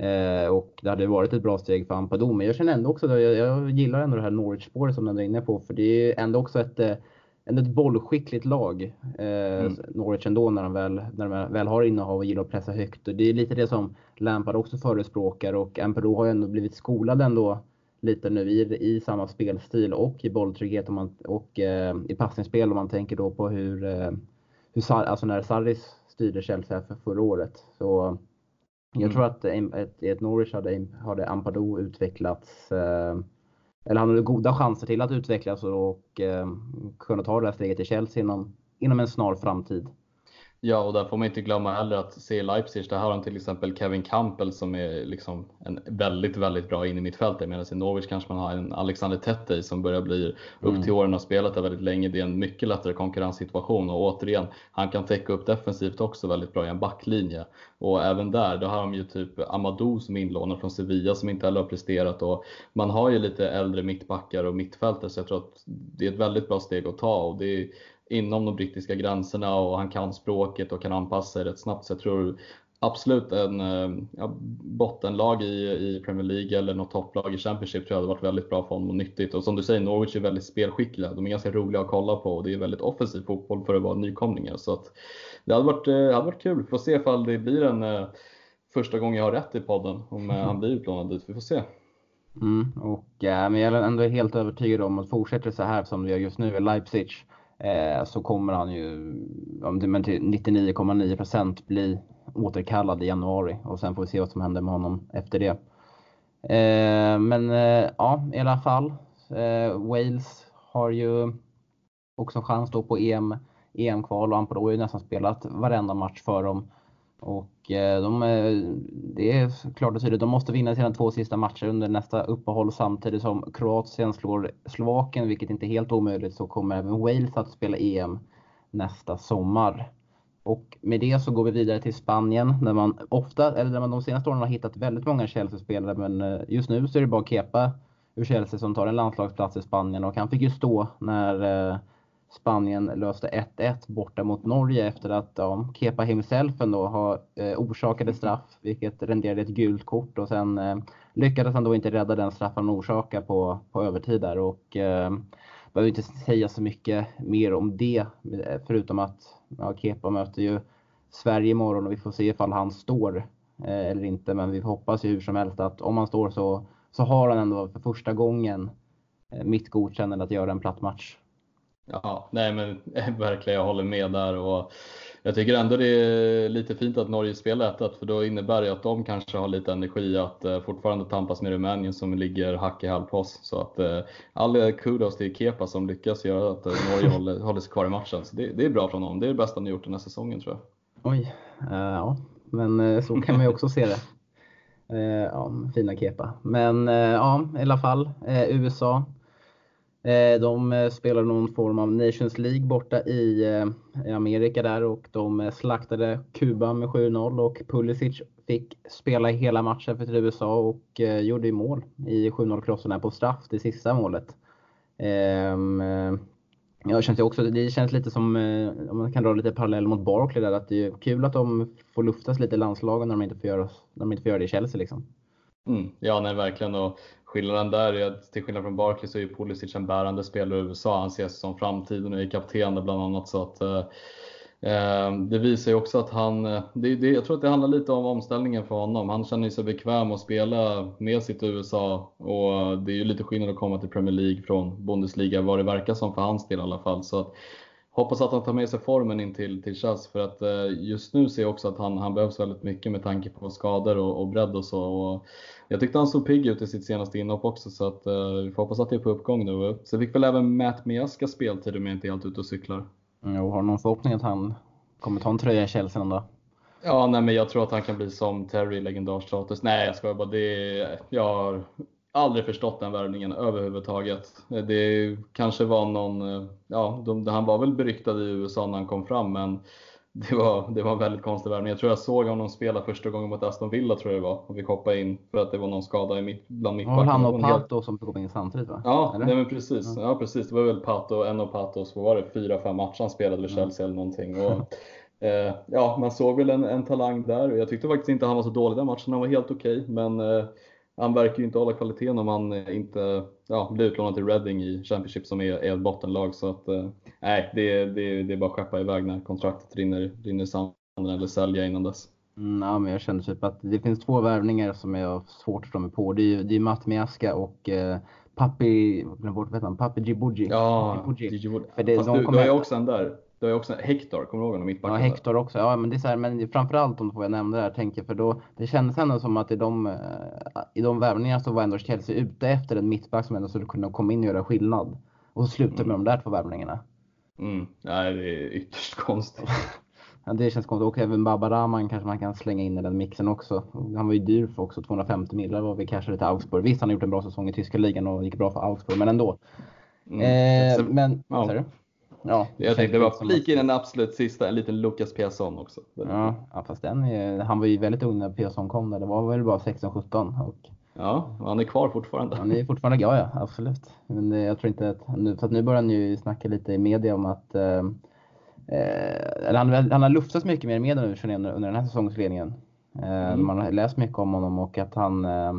Eh, och det hade varit ett bra steg för Ampadu. Men jag känner ändå också, jag, jag gillar ändå det här Norwich-spåret som du är inne på. För det är ändå också ett ändå ett bollskickligt lag. Eh, mm. Norwich ändå när de, väl, när de väl har innehav och gillar att pressa högt. Och det är lite det som Lampard också förespråkar och Ampero har ju ändå blivit skolad ändå lite nu i, i samma spelstil och i bolltrygghet och, man, och eh, i passningsspel om man tänker då på hur, eh, hur alltså när Sarris styrde Chelsea för förra året. Så jag mm. tror att i ett Norwich hade, hade Ampado utvecklats eh, eller han har goda chanser till att utvecklas och eh, kunna ta det här steget till Chelsea inom, inom en snar framtid. Ja, och där får man inte glömma heller att se Leipzig, där har de till exempel Kevin Campbell som är liksom en väldigt, väldigt bra in i mittfältet. Medan i Norwich kanske man har en Alexander Tettey som börjar bli upp mm. till åren och spelat där väldigt länge. Det är en mycket lättare konkurrenssituation och återigen, han kan täcka upp defensivt också väldigt bra i en backlinje. Och även där, då har de ju typ Amadou som inlånad från Sevilla som inte heller har presterat och man har ju lite äldre mittbackar och mittfältare så jag tror att det är ett väldigt bra steg att ta och det är, inom de brittiska gränserna och han kan språket och kan anpassa sig rätt snabbt. Så jag tror absolut en eh, ja, bottenlag i, i Premier League eller något topplag i Championship tror jag hade varit väldigt bra för honom och nyttigt. Och som du säger, Norwich är väldigt spelskickliga. De är ganska roliga att kolla på och det är väldigt offensiv fotboll för att vara nykomlingar. Så att det hade varit, det hade varit kul. Får se ifall det blir en eh, första gången jag har rätt i podden om mm. han blir utlånad dit. Vi får se. Mm, och, äh, men jag är ändå helt övertygad om att fortsätter så här som vi gör just nu i Leipzig eh, Eh, så kommer han ju men till 99,9% bli återkallad i januari och sen får vi se vad som händer med honom efter det. Eh, men eh, ja, i alla fall. Eh, Wales har ju också chans då på EM, EM-kval och Amparo har ju nästan spelat varenda match för dem. Och eh, de, det är klart och tydligt, de måste vinna sina två sista matcher under nästa uppehåll samtidigt som Kroatien slår Slovakien, vilket inte är helt omöjligt, så kommer även Wales att spela EM nästa sommar. Och med det så går vi vidare till Spanien där man ofta, eller där man de senaste åren har hittat väldigt många Chelsea-spelare men eh, just nu så är det bara Kepa ur Chelsea som tar en landslagsplats i Spanien och han fick ju stå när eh, Spanien löste 1-1 borta mot Norge efter att ja, Kepa himself ändå har eh, orsakade straff, vilket renderade ett gult kort och sen eh, lyckades han då inte rädda den straff han orsakade på, på övertid där och eh, behöver inte säga så mycket mer om det förutom att ja, Kepa möter ju Sverige imorgon och vi får se ifall han står eh, eller inte. Men vi hoppas ju hur som helst att om han står så, så har han ändå för första gången eh, mitt godkännande att göra en platt match. Ja, nej men verkligen, jag håller med där. Och jag tycker ändå det är lite fint att Norge spelar 1 för då innebär det att de kanske har lite energi att uh, fortfarande tampas med Rumänien som ligger hack i häl på oss. Så att uh, all kudos till Kepa som lyckas göra att Norge håller, håller sig kvar i matchen. Så det, det, är bra från honom. Det är det bästa han gjort den här säsongen tror jag. Oj, ja, men så kan man ju också se det. ja, fina Kepa. Men ja, i alla fall USA Eh, Eh, de eh, spelar någon form av Nations League borta i, eh, Amerika där och de slaktade Kuba med 7-0 och Pulisic fick spela hela matchen för USA och gjorde mål i 7-0 krossen på straff, det sista målet. Ehm, känns också, det känns lite som, om man kan dra lite parallell mot Barkley där, att det är kul att de får luftas lite i landslagen när de inte får göra, när de inte får göra det i Chelsea. Liksom. Mm, ja, nej, verkligen. Och skillnaden där är att till skillnad från Barkley så är ju Pulisic en bärande spelare i USA. Han ses som framtiden och är kapten där bland annat. Så att, eh, eh det visar ju också att han, eh, det, det, jag tror att det handlar lite om omställningen för honom. Han känner sig bekväm att spela med sitt USA och det är ju lite skillnad att komma till Premier League från Bundesliga vad det verkar som för hans del i alla fall. Så att, hoppas att han tar med sig formen in till, till Chas för att eh, just nu ser jag också att han, han behövs väldigt mycket med tanke på skador och, och bredd och så. Och jag tyckte han såg pigg ut i sitt senaste inhopp också så att eh, vi får hoppas att det är på uppgång nu. Så fick väl även Matt Miaska speltid om jag inte är helt ute och cyklar. Jo, har du någon förhoppning att han kommer ta en tröja i Chelsea någon dag? Ja, nej, men jag tror att han kan bli som Terry, legendarstatus. Nej, jag skojar bara. Det, jag har aldrig förstått den värvningen överhuvudtaget. Det kanske var någon, ja, de, han var väl beryktad i USA när han kom fram, men det var, det var en väldigt konstig värvning. Jag tror jag såg honom spela första gången mot Aston Villa tror jag det var och fick hoppa in för att det var någon skada i mitt, bland mittbackarna. Var han och Pato som fick hoppa in samtidigt va? Ja, nej, men precis. Ja. ja. precis. Det var väl Pato, en och Patos, vad var det, fyra, fem matcher han spelade vid Chelsea mm. eller någonting. Och, eh, ja, man såg väl en, en talang där och jag tyckte faktiskt inte han var så dålig den matchen. Han var helt okej, okay, men eh, han verkar ju inte hålla kvaliteten om han inte ja, blir utlånad till Reading i Championship som är, är ett bottenlag. Så att, eh, nej, det, det, det är bara att skeppa iväg när kontraktet rinner, rinner sanden eller sälja innan dess. Mm, ja, men jag känner typ att det finns två värvningar som jag har svårt att förstå mig på. Det är, det är Matt Miaska och eh, Papi, bort, vet han, Papi Djibouji. Ja, Djibouji. Fast du, du har ju också en där. Du har ju också Hector, kommer du ihåg honom? Ja, Hector också. Ja, men det är så här, men framförallt de två jag nämnde där, tänker för då, det kändes ändå som att i de, eh, i de värvningarna så var ändå Chelsea ute efter en mittback som ändå skulle kunna komma in och göra skillnad. Och så slutade mm. med de där två värvningarna. Mm. Nej, det är ytterst konstigt. ja, det känns konstigt. Och även Baba Rahman kanske man kan slänga in i den mixen också. Han var ju dyr för också, 250 miljoner var vi cashade till Augsburg. Visst, han har gjort en bra säsong i tyska ligan och gick bra för Augsburg, men ändå. Mm. Eh, men, ja. Ja, jag tänkte bara flika in en absolut sista, en liten Lucas Piasson också. Ja, ja fast den är, han var ju väldigt ung när Piasson kom där. Det var väl bara 16-17. Och... Ja, och han är kvar fortfarande. Han är fortfarande, ja, ja absolut. Men jag tror inte att, nu, för att nu börjar han ju snacka lite i media om att eh, eh han, han har luftats mycket mer i media nu under, under den här säsongsledningen. Eh, mm. Man har läst mycket om honom och att han eh,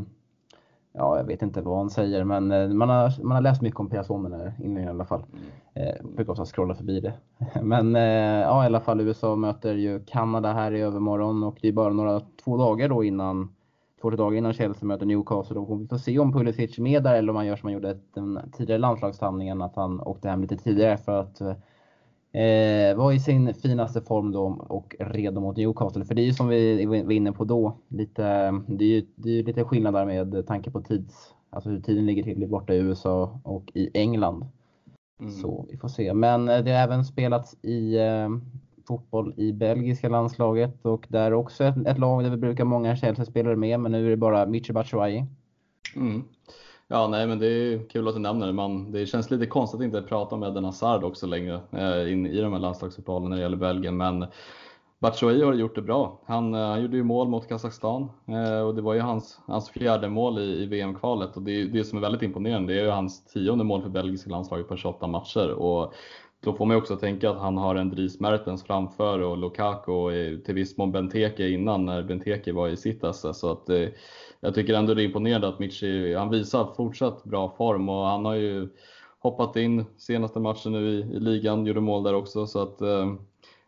ja, jag vet inte vad han säger, men eh, man har, man har läst mycket om här inledningen i alla fall. Mm. Eh, brukar också scrolla förbi det. Men eh, ja, i alla fall USA möter ju Kanada här i övermorgon och det är bara några, två dagar då innan två dagar innan Chelsea möter Newcastle och vi får se om Pulisic är med där eller om han gör som han gjorde den tidigare landslagssamlingen, att han åkte hem lite tidigare för att Eh, var i sin finaste form då och redo mot Newcastle. För det är ju som vi var inne på då, lite, det är ju det är lite skillnad där med tanke på tids, alltså hur tiden ligger till borta i USA och i England. Mm. Så vi får se. Men eh, det har även spelats i eh, fotboll i belgiska landslaget och där också ett, ett lag där vi brukar många Chelsea-spelare med, men nu är det bara Michi Batshuayi. Mm. Ja, nej, men det är kul att du nämner det. Man, det känns lite konstigt att inte prata med Eden Hazard också längre eh, in i de här landslagsuppehållen när det gäller Belgien. Men Batshuayi har gjort det bra. Han, eh, han gjorde ju mål mot Kazakstan eh, och det var ju hans, hans fjärde mål i, i VM-kvalet och det, det som är väldigt imponerande det är ju hans tionde mål för belgiska landslaget på 28 matcher. Och då får man ju också tänka att han har en Dries Mertens framför och Lukaku och eh, till viss mån Benteke innan när Benteke var i sitt esse. Så att, eh, jag tycker ändå det är imponerande att Michi, han visar fortsatt bra form och han har ju hoppat in senaste matchen nu i, i ligan, gjorde mål där också. Så att, eh,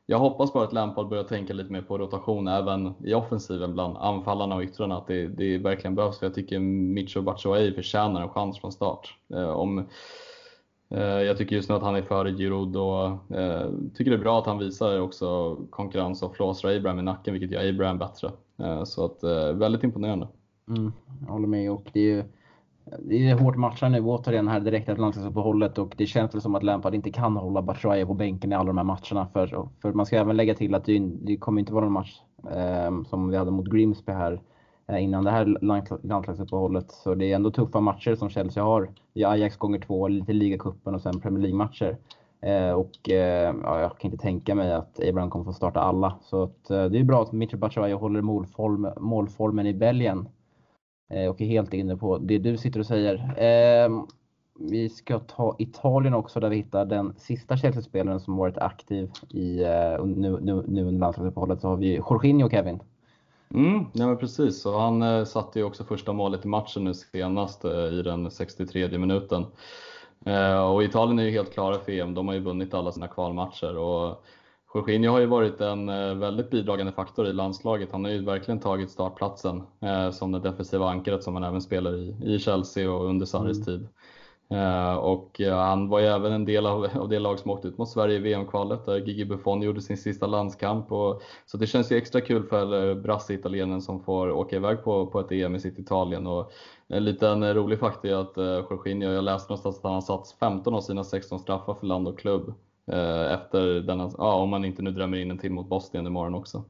jag hoppas bara att Lampard börjar tänka lite mer på rotation även i offensiven bland anfallarna och yttrarna. Att det, det verkligen behövs. För jag tycker Micho Batshuayi förtjänar en chans från start. Eh, om, eh, Jag tycker just nu att han är före Giroud och eh, tycker det är bra att han visar också konkurrens och flåsar Abraham i nacken, vilket gör Abraham bättre. Eh, så att väldigt imponerande. Mm, jag håller med och det är ju det är hårt matchande nu återigen här direkt efter landslagsuppehållet och det känns väl som att Lampard inte kan hålla Batshuayi på bänken i alla de här matcherna. För, för man ska även lägga till att det, det kommer inte vara någon match eh, som vi hade mot Grimsby här eh, innan det här landslagsuppehållet. Så det är ändå tuffa matcher som Chelsea har. Det är Ajax gånger två, lite ligacupen och sen Premier League-matcher. Eh, och eh, ja, jag kan inte tänka mig att Abraham kommer få starta alla. Så att, eh, det är bra att Mitchell Batshuayi håller målform, målformen i Belgien Eh, och är helt inne på det du sitter och säger. Ehm, vi ska ta Italien också där vi hittar den sista Chelsea-spelaren som varit aktiv i, eh, nu, nu, nu under landslagsuppehållet. Så har vi Jorginho Kevin. Mm, ja, men precis, och han eh, satte ju också första målet i matchen nu senast eh, i den 63 minuten. Eh, och Italien är ju helt klara för EM, de har ju vunnit alla sina kvalmatcher. Och Jorginho har ju varit en eh, väldigt bidragande faktor i landslaget. Han har ju verkligen tagit startplatsen eh, som det defensiva ankaret som han även spelar i, i Chelsea och under Sarris mm. tid. Eh, och eh, han var ju även en del av, av det lag som åkte ut mot Sverige i VM-kvalet där Gigi Buffon gjorde sin sista landskamp. Och, så det känns ju extra kul för brasse-italienen som får åka iväg på, på ett EM i sitt Italien. Och en liten rolig fakta är att eh, Jorginho, jag läste någonstans att han har satt 15 av sina 16 straffar för land och klubb. Eh, efter denna, ja, om man inte nu drömmer in en till mot Bosnien imorgon också.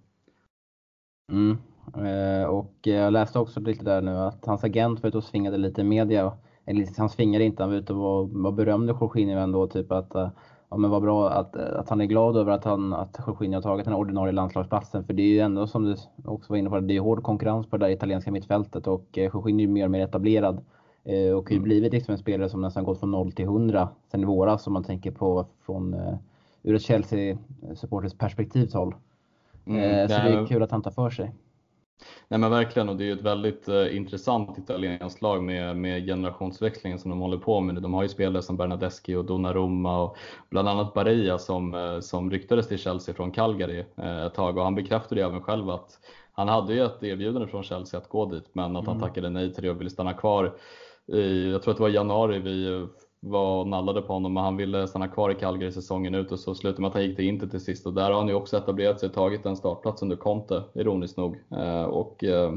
Mm. Eh, och jag läste också lite där nu att hans agent var ute och svingade lite i media. Eller han svingade inte, han var ute och var berömde Jorginho ändå. Typ att, eh, ja men vad bra att, att han är glad över att, han, att Jorginho har tagit den ordinarie landslagsplatsen. För det är ju ändå som du också var inne på, det är hård konkurrens på det där italienska mittfältet och Jorginho är mer och mer etablerad. Eh, och har ju mm. blivit liksom en spelare som nästan gått från 0 till 100 sen i våras om man tänker på från uh, ur ett Chelsea-supporters perspektivshåll. Mm, uh, så det är kul att han tar för sig. Nej men verkligen och det är ju ett väldigt uh, intressant italienskt lag med, med generationsväxlingen som de håller på med nu. De har ju spelare som Bernadeschi och Donnarumma och bland annat Barilla som, uh, som ryktades till Chelsea från Calgary uh, ett tag och han bekräftade ju även själv att han hade ju ett erbjudande från Chelsea att gå dit men att mm. han tackade nej till det och ville stanna kvar i, jag tror att det var i januari vi var och nallade på honom och han ville stanna kvar i Calgary säsongen ut och så slutade med att han gick till Inter till sist och där har han ju också etablerat sig och tagit en startplats under Conte, ironiskt nog. Eh, och, eh,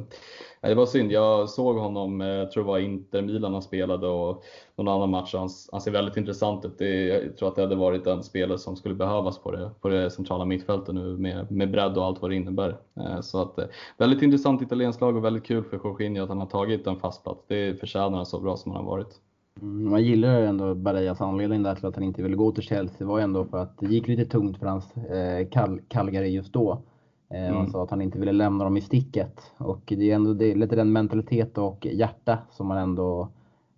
det var synd, jag såg honom, eh, jag tror det var Inter Milan han spelade och någon annan match. Han, han ser väldigt intressant ut. Det, jag tror att det hade varit en spelare som skulle behövas på det, på det centrala mittfältet nu med, med bredd och allt vad det innebär. Eh, så att, eh, väldigt intressant italienskt lag och väldigt kul för Jorginho att han har tagit en fast plats. Det förtjänar han så bra som han har varit. Mm, man gillar ju ändå Barellas anledning där till att han inte ville gå till Chelsea var ju ändå för att det gick lite tungt för hans eh, Calgary just då. Eh, mm. Man sa att han inte ville lämna dem i sticket. Och det är ändå det är lite den mentalitet och hjärta som man ändå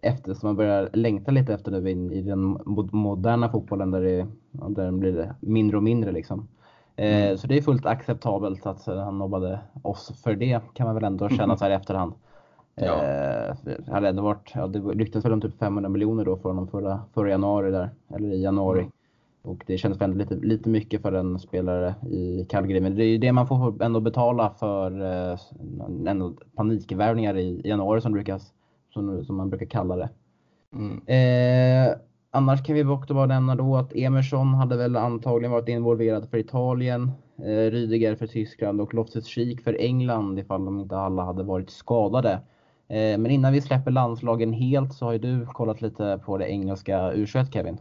efter, som man börjar längta lite efter nu i, i den moderna fotbollen där, det, där den blir mindre och mindre liksom. Eh, mm. Så det är fullt acceptabelt att han nobbade oss för det kan man väl ändå känna så här i efterhand. Ja. Eh, hade ändå varit, ja, det ryktades väl om typ 500 miljoner då för honom förra, förra januari där, eller i januari. Mm. Och det kändes ändå lite, lite mycket för en spelare i Calgary. Men det är ju det man får ändå betala för eh, ändå panikvärvningar i januari som, brukas, som, som man brukar kalla det. Mm. Eh, annars kan vi också bara nämna då att Emerson hade väl antagligen varit involverad för Italien, eh, Rydiger för Tyskland och Loftus-Cheek för England ifall de inte alla hade varit skadade. Eh, men innan vi släpper landslagen helt så har ju du kollat lite på det engelska u Kevin.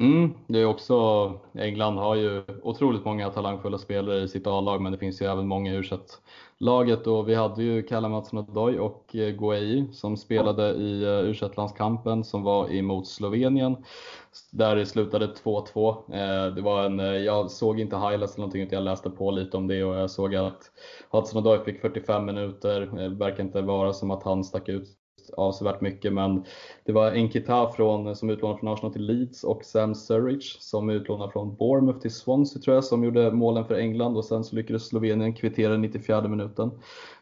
Mm, det är också, England har ju otroligt många talangfulla spelare i sitt A-lag men det finns ju även många i u laget och vi hade ju Kalle Mattsson Odoi och eh, Guay Guei som spelade i eh, u landskampen som var emot Slovenien. Där det slutade 2-2. Det var en, jag såg inte highlights eller någonting utan jag läste på lite om det och jag såg att Hudson Odoi fick 45 minuter. Det verkar inte vara som att han stack ut avsevärt mycket men det var Enkita från, som utlånad från Arsenal till Leeds och Sam Surridge som utlånad från Bournemouth till Swansea tror jag som gjorde målen för England och sen så lyckades Slovenien kvittera i 94 minuten.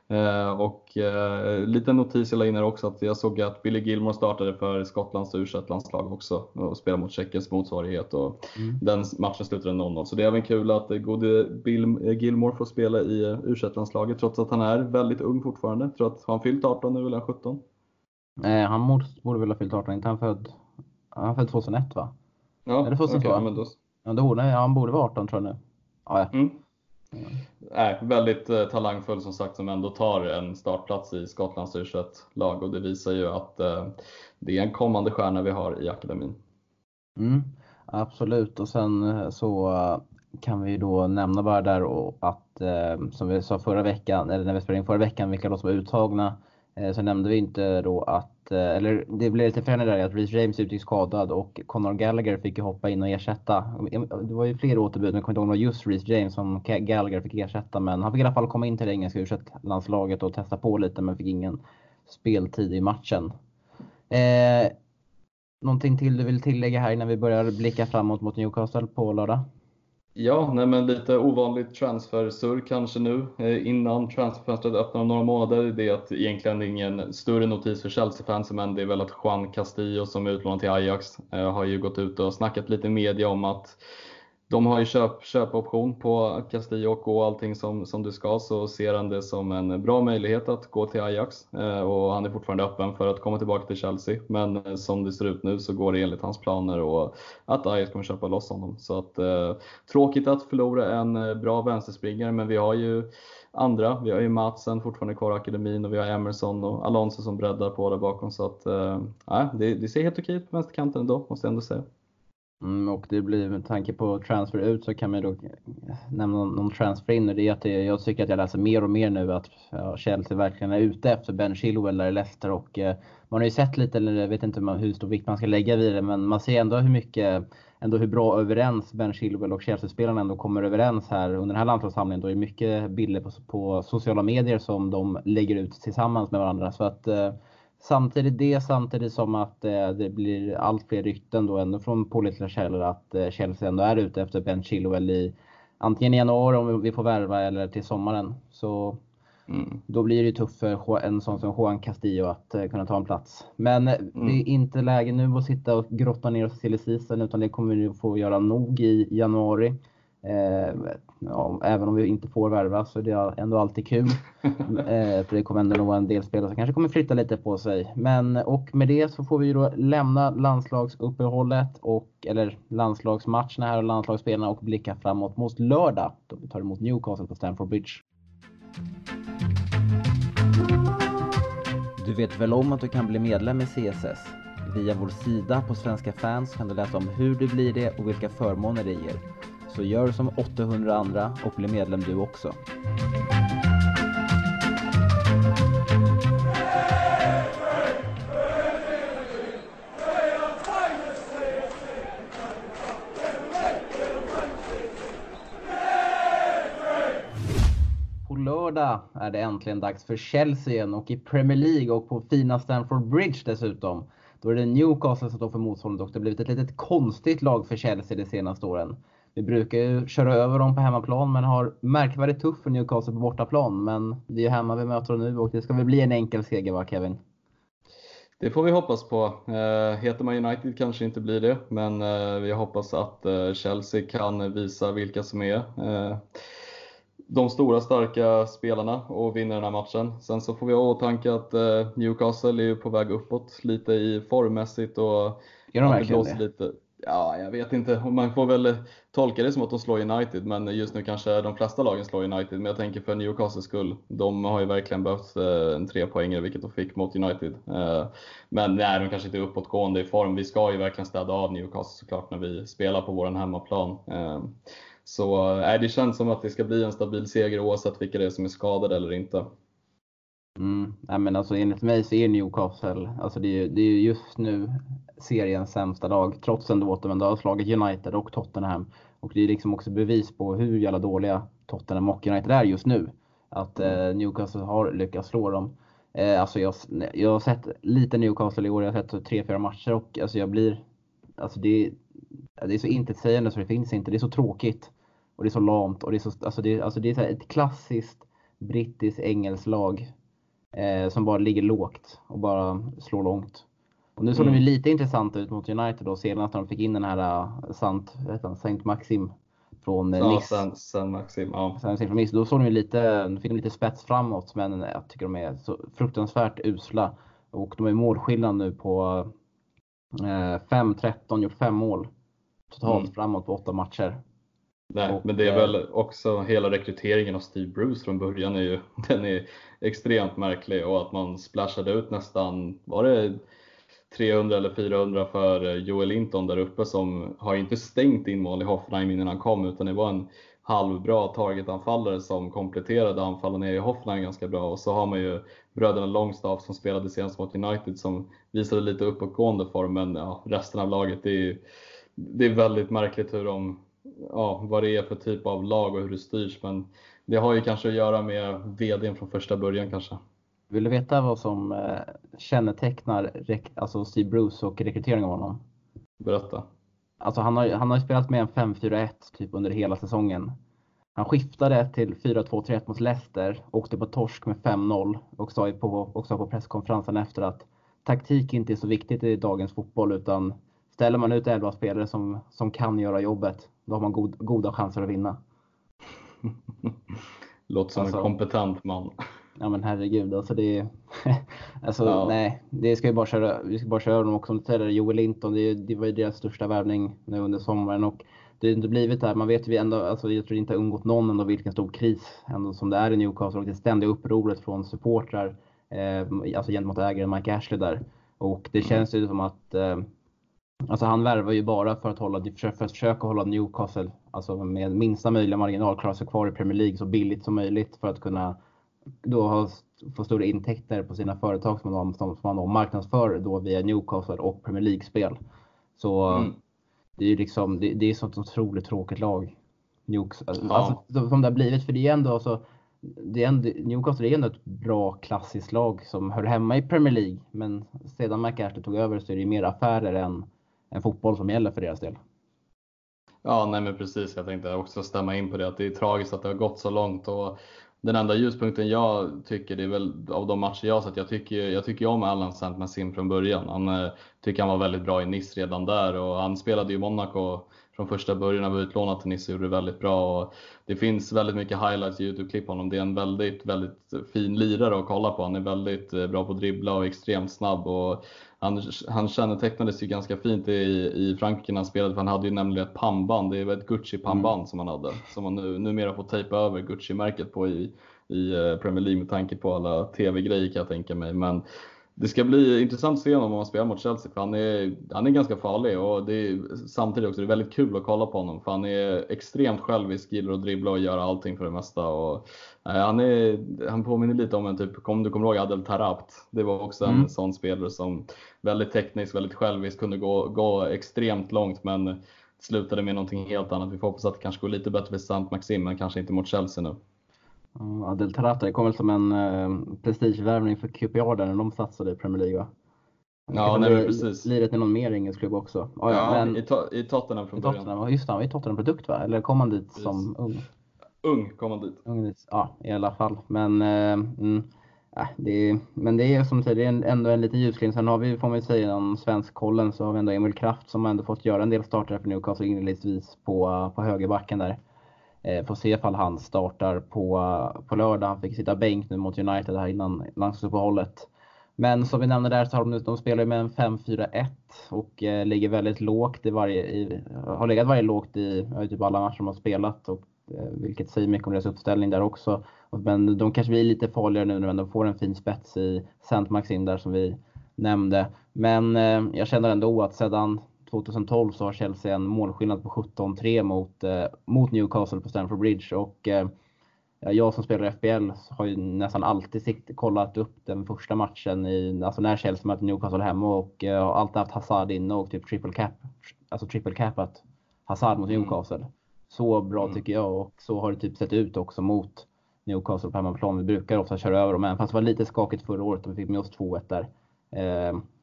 Eh, och eh, liten notis jag la in här också att jag såg att Billy Gilmore startade för Skottlands u landslag också och spelade mot Tjeckiens motsvarighet och mm. den matchen slutade 0-0. Så det är även kul att gode Bill Gilmore får spela i u landslaget trots att han är väldigt ung fortfarande. Jag tror att han fyllt 18 nu eller 17? Eh, han borde väl ha fyllt 18, inte han född Han född 2001 va? Ja, Eller 2002? okej, men då... Ja, då, nej, han borde vara 18 tror jag nu. Ja, ja. Mm. Nej, väldigt eh, talangfull som sagt som ändå tar en startplats i Skottlands u lag och det visar ju att eh, det är en kommande stjärna vi har i akademin. Mm, absolut och sen eh, så eh, kan vi då nämna bara där och att eh, som vi sa förra veckan, eller när vi spelade in förra veckan, vilka då som var uttagna. Eh, så nämnde vi inte då att, eh, eller det blev lite förändring där, att Reece James utgick skadad och Conor Gallagher fick ju hoppa in och ersätta. Det var ju fler återbud, men jag kommer inte ihåg om det var just Reece James som Gallagher fick ersätta. Men han fick i alla fall komma in till det engelska u landslaget och testa på lite, men fick ingen speltid i matchen. Eh, någonting till du vill tillägga här innan vi börjar blicka framåt mot Newcastle på lördag? Ja, nej men lite ovanligt transfersurr kanske nu eh, innan transferfönstret öppnar om några månader. Det är att egentligen ingen större notis för Chelsea-fansen, men det är väl att Juan Castillo som är utlånad till Ajax eh, har ju gått ut och snackat lite i media om att de har ju köp, köpoption på Castillo och allting som, som du ska, så ser han det som en bra möjlighet att gå till Ajax. Eh, och han är fortfarande öppen för att komma tillbaka till Chelsea. Men eh, som det ser ut nu så går det enligt hans planer och att Ajax kommer köpa loss honom. Så att, eh, tråkigt att förlora en eh, bra vänsterspringare, men vi har ju andra. Vi har ju Matsen fortfarande kvar i akademin och vi har Emerson och Alonso som breddar på där bakom. Så att, eh, det, det ser helt okej ut på vänsterkanten ändå, måste jag ändå säga. Mm, och det blir med tanke på transfer ut så kan man då eh, nämna någon transfer in och det är att det, jag tycker att jag läser mer och mer nu att ja, Chelsea verkligen är ute efter Ben Chilwell där i Leicester och eh, man har ju sett lite, eller jag vet inte hur stor vikt man ska lägga vid det, men man ser ändå hur mycket, ändå hur bra överens Ben Chilwell och Chelsea-spelarna ändå kommer överens här under den här landslagssamlingen. Då är det mycket bilder på, på sociala medier som de lägger ut tillsammans med varandra. Så att eh, Samtidigt det, samtidigt som att eh, det blir allt fler rykten då ändå från pålitliga källor att eh, Chelsea ändå är ute efter Ben Chilwell i antingen i januari om vi får värva eller till sommaren. Så mm. då blir det tufft för en sån som Juan Castillo att eh, kunna ta en plats. Men mm. det är inte läge nu att sitta och grotta ner oss till i season utan det kommer vi få göra nog i januari. Eh, ja, även om vi inte får värva så är det ändå alltid kul. eh, för det kommer ändå vara en del spelare som kanske kommer flytta lite på sig. Men och med det så får vi då lämna landslagsuppehållet och eller landslagsmatcherna här och landslagsspelarna och blicka framåt mot lördag då vi tar emot Newcastle på Stamford Bridge. Du vet väl om att du kan bli medlem i CSS? Via vår sida på Svenska fans kan du läsa om hur du blir det och vilka förmåner det ger. Så gör som 800 andra och bli medlem du också. På lördag är det äntligen dags för Chelsea igen och i Premier League och på fina Stamford Bridge dessutom. Då är det Newcastle som står för motståndet och det har blivit ett litet konstigt lag för Chelsea de senaste åren. Vi brukar ju köra över dem på hemmaplan men har märkvärdigt tufft för Newcastle på bortaplan. Men det är ju hemma vi möter dem nu och det ska väl bli en enkel seger va Kevin? Det får vi hoppas på. Eh, heter man United kanske inte blir det, men eh, vi hoppas att eh, Chelsea kan visa vilka som är de stora starka spelarna och vinner den här matchen. Sen så får vi ha i åtanke att Newcastle är på väg uppåt lite i formmässigt och är de verkligen det? Lite, Ja, jag vet inte. Man får väl tolka det som att de slår United, men just nu kanske de flesta lagen slår United. Men jag tänker för Newcastles skull. De har ju verkligen behövt eh, en trepoängare, vilket de fick mot United. Eh, men nej, de kanske inte är uppåtgående i form. Vi ska ju verkligen städa av Newcastle såklart när vi spelar på vår hemmaplan. Eh, så nej, det känns som att det ska bli en stabil seger oavsett vilka det är som är skadade eller inte. Mm. Nej, men alltså, enligt mig så är Newcastle, alltså det är, det är just nu seriens sämsta lag, trots ändå att de ändå har slagit United och Tottenham. Och det är liksom också bevis på hur jävla dåliga Tottenham och United är just nu. Att eh, Newcastle har lyckats slå dem. Eh, alltså jag, jag har sett lite Newcastle i år, jag har sett tre, fyra matcher och alltså jag blir, alltså det, det är så intetsägande så det finns inte. Det är så tråkigt. Och det är så lamt och det är så, alltså det, alltså det är ett klassiskt brittiskt engelskt lag eh, som bara ligger lågt och bara slår långt. Och nu såg mm. de ju lite intressanta ut mot United då senast när de fick in den här Sant, Saint Maxim från uh, Nice. Ja, Saint Maxim, ja. Från Nice. Då såg de ju lite, de fick lite spets framåt men jag tycker de är så fruktansvärt usla. Och de är målskillnad nu på 5-13, gjort fem mål totalt mm. framåt på åtta matcher. Nej, och, men det är väl också hela rekryteringen av Steve Bruce från början är ju, den är extremt märklig och att man splashade ut nästan, var det 300 eller 400 för eh, Joel Linton där uppe som har inte stängt in mål i Hoffenheim innan han kom utan det var en halvbra targetanfallare som kompletterade anfallen i Hoffenheim ganska bra och så har man ju bröderna Longstaff som spelade senast mot United som visade lite uppåtgående form men ja, resten av laget det är, det är väldigt märkligt hur de, ja, vad det är för typ av lag och hur det styrs men det har ju kanske att göra med VDn från första början kanske. Vill du veta vad som eh, kännetecknar alltså Steve Bruce och rekryteringen av honom? Berätta. Alltså han har, han har spelat med en 5-4-1 typ under hela säsongen. Han skiftade till 4-2-3-1 mot Leicester, åkte på torsk med 5-0 och sa på, också på presskonferensen efter att taktik inte är så viktigt i dagens fotboll utan ställer man ut 11 spelare som, som kan göra jobbet, då har man god, goda chanser att vinna. Låter som alltså, en kompetent man. Ja men herregud, alltså det Alltså ja. nej, det ska ju bara köra, vi ska bara köra dem också. Som du Joel Linton, det, det var ju deras största värvning nu under sommaren och det har inte blivit där. Man vet ju ändå, alltså jag tror inte har undgått någon ändå vilken stor kris ändå som det är i Newcastle och det ständiga upproret från supportrar, eh, alltså gentemot ägaren Mike Ashley där. Och det mm. känns ju som att eh, Alltså han värvar ju bara för att, hålla, för att försöka hålla Newcastle alltså med minsta möjliga marginal klara sig kvar i Premier League så billigt som möjligt för att kunna då ha, få stora intäkter på sina företag som man, som man då marknadsför då via Newcastle och Premier League-spel. Så mm. det är ju liksom, det, det är ett sånt otroligt tråkigt lag. Newcastle, ja. alltså, som det har blivit, för det är ändå alltså, det är ändå, Newcastle är ändå ett bra klassiskt lag som hör hemma i Premier League. Men sedan McArthur tog över så är det mer affärer än, än fotboll som gäller för deras del. Ja, nej men precis. Jag tänkte också stämma in på det att det är tragiskt att det har gått så långt och den enda ljuspunkten jag tycker, det är väl av de matcher jag har sett, jag tycker, jag tycker om Allan Saint-Massim från början. Han eh, tycker han var väldigt bra i Nice redan där och han spelade ju Monaco från första början när var utlånad till Nice och gjorde det väldigt bra. Och det finns väldigt mycket highlights i Youtube-klipp honom. Det är en väldigt, väldigt fin lirare att kolla på. Han är väldigt eh, bra på att dribbla och extremt snabb. Och han, han kännetecknades ju ganska fint i, i Frankrike när han spelade för han hade ju nämligen ett pannband. Det var ett Gucci-pannband mm. som han hade. Som han nu, numera får tejpa över Gucci-märket på i, i eh, Premier League med tanke på alla TV-grejer kan jag tänka mig. Men det ska bli intressant att se honom om han spelar mot Chelsea för han är, han är ganska farlig och det är samtidigt också det är väldigt kul att kolla på honom för han är extremt självisk, gillar att dribbla och göra allting för det mesta. Och, eh, han, är, han påminner lite om en typ, om du kommer ihåg Adel Tarabt? Det var också en mm. sån spelare som väldigt teknisk, väldigt självisk, kunde gå, gå extremt långt men slutade med någonting helt annat. Vi får hoppas att det kanske går lite bättre för Sant Maxim men kanske inte mot Chelsea nu. Adel Tarata, det kom väl som en eh, prestigevärvning för QPR där när de satsade i Premier League va? Ja, nej, precis. Lirat i någon mer engelsk klubb också. Oh, ja, ja, men, i, to i Tottenham från i Tottenham, början. Just det, han var ju Tottenham-produkt va? Eller kom han dit precis. som ung? Ung kom han dit. Ung dit. Ja, i alla fall. Men, eh, mm, äh, det är, men det är som säger, det är ändå en liten ljusglimt. Sen har vi, får man ju säga, om svensk kollen så har vi ändå Emil Kraft som har ändå fått göra en del starter för Newcastle inledningsvis på, på högerbacken där. Eh, får se ifall han startar på, på lördag. Han fick sitta bänk nu mot United här innan landslagsuppehållet. Men som vi nämnde där så har de, de spelar med en 5-4-1 och eh, ligger väldigt lågt i varje, i, har legat varje lågt i typ alla matcher de har spelat. Och, eh, vilket säger mycket om deras uppställning där också. Men de kanske blir lite farligare nu när de får en fin spets i Saint Maxim där som vi nämnde. Men eh, jag känner ändå att sedan 2012 så har Chelsea en målskillnad på 17-3 mot, eh, mot Newcastle på Stamford Bridge. Och, eh, jag som spelar FBL har ju nästan alltid sikt, kollat upp den första matchen i, alltså när Chelsea möter Newcastle hemma och eh, har alltid haft Hazard inne och typ triple cap, alltså triple capat Hazard mot mm. Newcastle. Mm. Så bra mm. tycker jag och så har det typ sett ut också mot Newcastle på hemmaplan. Vi brukar ofta köra över dem, även fast det var lite skakigt förra året och vi fick med oss 2-1 där.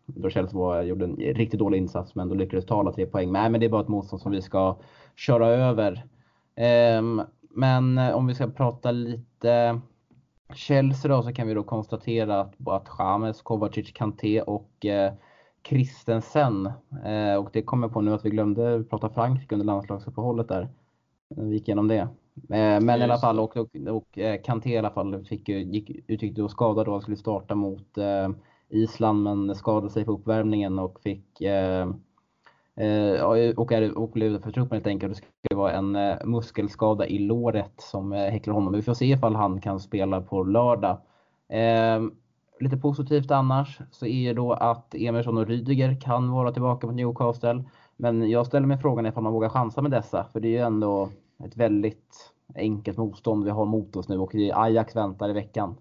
Eh, då Chelsea gjorde en riktigt dålig insats men då lyckades ta alla tre poäng. Nej, men det är bara ett motstånd som vi ska köra över. Um, men eh, om vi ska prata lite Chelsea då så kan vi då konstatera att, att James, Kovacic, Kanté och eh, Christensen. Eh, och det kommer på nu att vi glömde prata Frankrike under landslagsuppehållet där. Vi gick igenom det. Eh, men Just. i alla fall, och, och, och eh, Kanté i alla fall fick, gick, uttryckte då skadad då och skulle starta mot eh, Island men skadade sig på uppvärmningen och fick eh, eh, och, är, och blev för truppen helt enkelt. Det ska vara en eh, muskelskada i låret som eh, häcklar honom. Vi får se ifall han kan spela på lördag. Eh, lite positivt annars så är det då att Emerson och Rydiger kan vara tillbaka på Newcastle. Men jag ställer mig frågan ifall man vågar chansa med dessa, för det är ju ändå ett väldigt enkelt motstånd vi har mot oss nu och Ajax väntar i veckan.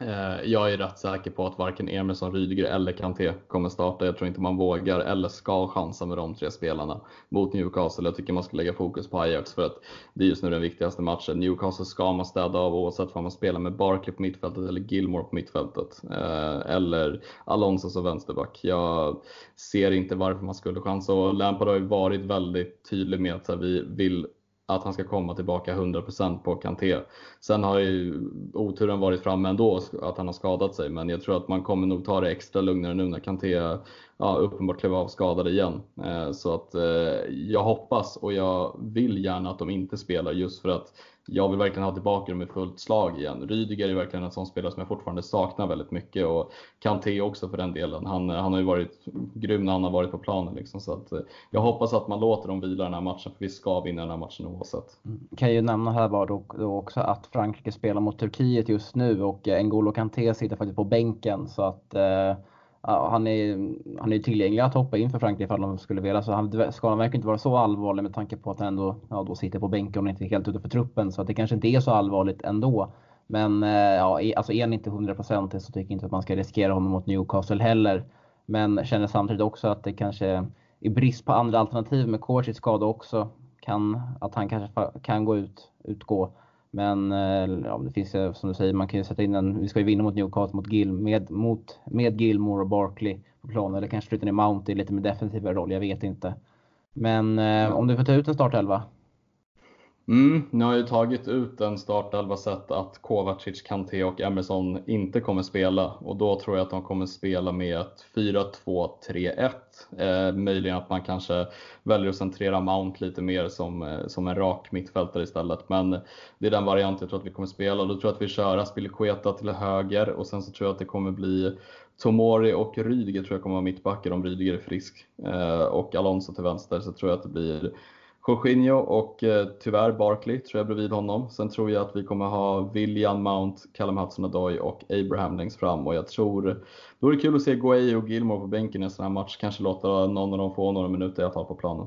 Eh, jag är rätt säker på att varken Emerson, Rydiger eller Kanté kommer starta. Jag tror inte man vågar eller ska chansa med de tre spelarna mot Newcastle. Jag tycker man ska lägga fokus på Ajax för att det är just nu den viktigaste matchen. Newcastle ska man städa av oavsett om man spelar med Barkley på mittfältet eller Gilmore på mittfältet. Eh, eller Alonso som vänsterback. Jag ser inte varför man skulle chansa och Lampard har ju varit väldigt tydlig med att vi vill att han ska komma tillbaka 100% på Kanté. Sen har ju oturen varit framme ändå, att han har skadat sig, men jag tror att man kommer nog ta det extra lugnare nu när Kanté ja, uppenbart klev av skadad igen. Eh, så att eh, jag hoppas och jag vill gärna att de inte spelar just för att jag vill verkligen ha tillbaka dem i fullt slag igen. Rydiger är verkligen en sån spelare som jag fortfarande saknar väldigt mycket och Kanté också för den delen. Han, han har ju varit grym när han har varit på planen. Liksom, så att, eh, jag hoppas att man låter dem vila den här matchen, för vi ska vinna den här matchen oavsett. Mm. Kan ju nämna här bara då, då också att Frankrike spelar mot Turkiet just nu och eh, N'Golo Kanté sitter faktiskt på bänken. Så att eh, han är, han är tillgänglig att hoppa in för Frankrike ifall de skulle vilja. Så han, skadan verkar inte vara så allvarlig med tanke på att han ändå ja, då sitter på bänken och inte är helt ute för truppen. Så att det kanske inte är så allvarligt ändå. Men eh, ja, alltså är han inte 100% så tycker jag inte att man ska riskera honom mot Newcastle heller. Men känner samtidigt också att det kanske i brist på andra alternativ med Korsis skada också kan, att han kanske kan gå ut, utgå. Men eh, ja, det finns som du säger, man kan ju sätta in en, vi ska ju vinna mot Newcastle mot Gil, med, mot, med Gilmore och Barkley på planen. Eller kanske flytta ner Mount i lite mer defensivare roll, jag vet inte. Men eh, om du får ta ut en startelva, Mm, nu har jag ju tagit ut en startelva sett att Kovacic, Kanté och Emerson inte kommer spela och då tror jag att de kommer spela med ett 4-2-3-1. Eh, möjligen att man kanske väljer att centrera Mount lite mer som, eh, som en rak mittfältare istället. Men det är den variant jag tror att vi kommer spela då tror jag att vi kör Aspilicueta till höger och sen så tror jag att det kommer bli Tomori och Rydiger tror jag kommer vara mittbackar om Rydiger är frisk. Eh, och Alonso till vänster så tror jag att det blir Jorginho och eh, tyvärr Barkley tror jag bredvid honom. Sen tror jag att vi kommer ha William Mount, Callum Hudson-Odoi och Abraham längst fram och jag tror då är det kul att se Guay och Gilmore på bänken i en sån här match. Kanske låta någon av dem få några minuter i alla fall på planen.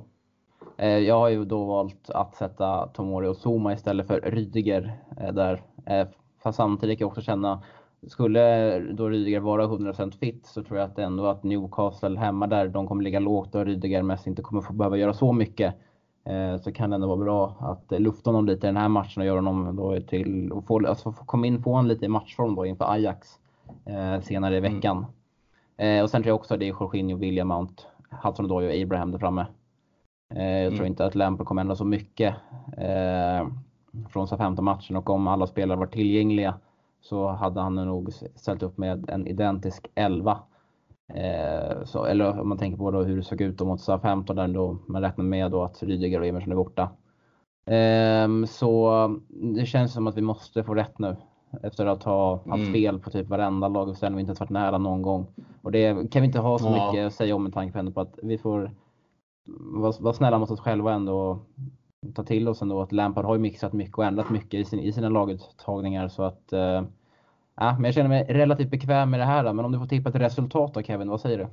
Eh, jag har ju då valt att sätta Tomori och Zuma istället för Rydiger eh, där. Eh, fast samtidigt kan jag också känna skulle då Rydiger vara 100% fit så tror jag att ändå att Newcastle hemma där, de kommer ligga lågt och Rydiger mest inte kommer få behöva göra så mycket. Eh, så kan det ändå vara bra att lufta honom lite i den här matchen och göra honom då till och få, alltså få komma in på honom lite i matchform då inför Ajax eh, senare i mm. veckan. Mm. Eh, och sen tror jag också att det är Jorginho, William Mount, Hudson Odoi och Abraham där framme. Eh, jag mm. tror inte att Lampard kommer ändra så mycket eh, från SA-15-matchen och om alla spelare var tillgängliga så hade han nog ställt upp med en identisk 11 Eh, så, eller om man tänker på då hur det såg ut då mot SA-15 där då man räknar med då att Rydiger och Emerson är borta. Eh, så det känns som att vi måste få rätt nu. Efter att ha haft mm. fel på typ varenda laguppställning och inte ens varit nära någon gång. Och det kan vi inte ha så ja. mycket att säga om med tanke på att vi får vara, vara snälla mot oss själva ändå och ta till oss ändå att Lampard har ju mixat mycket och ändrat mycket i, sin, i sina laguttagningar så att eh, Ja, men jag känner mig relativt bekväm med det här. Men om du får tippa ett resultat då Kevin, vad säger du?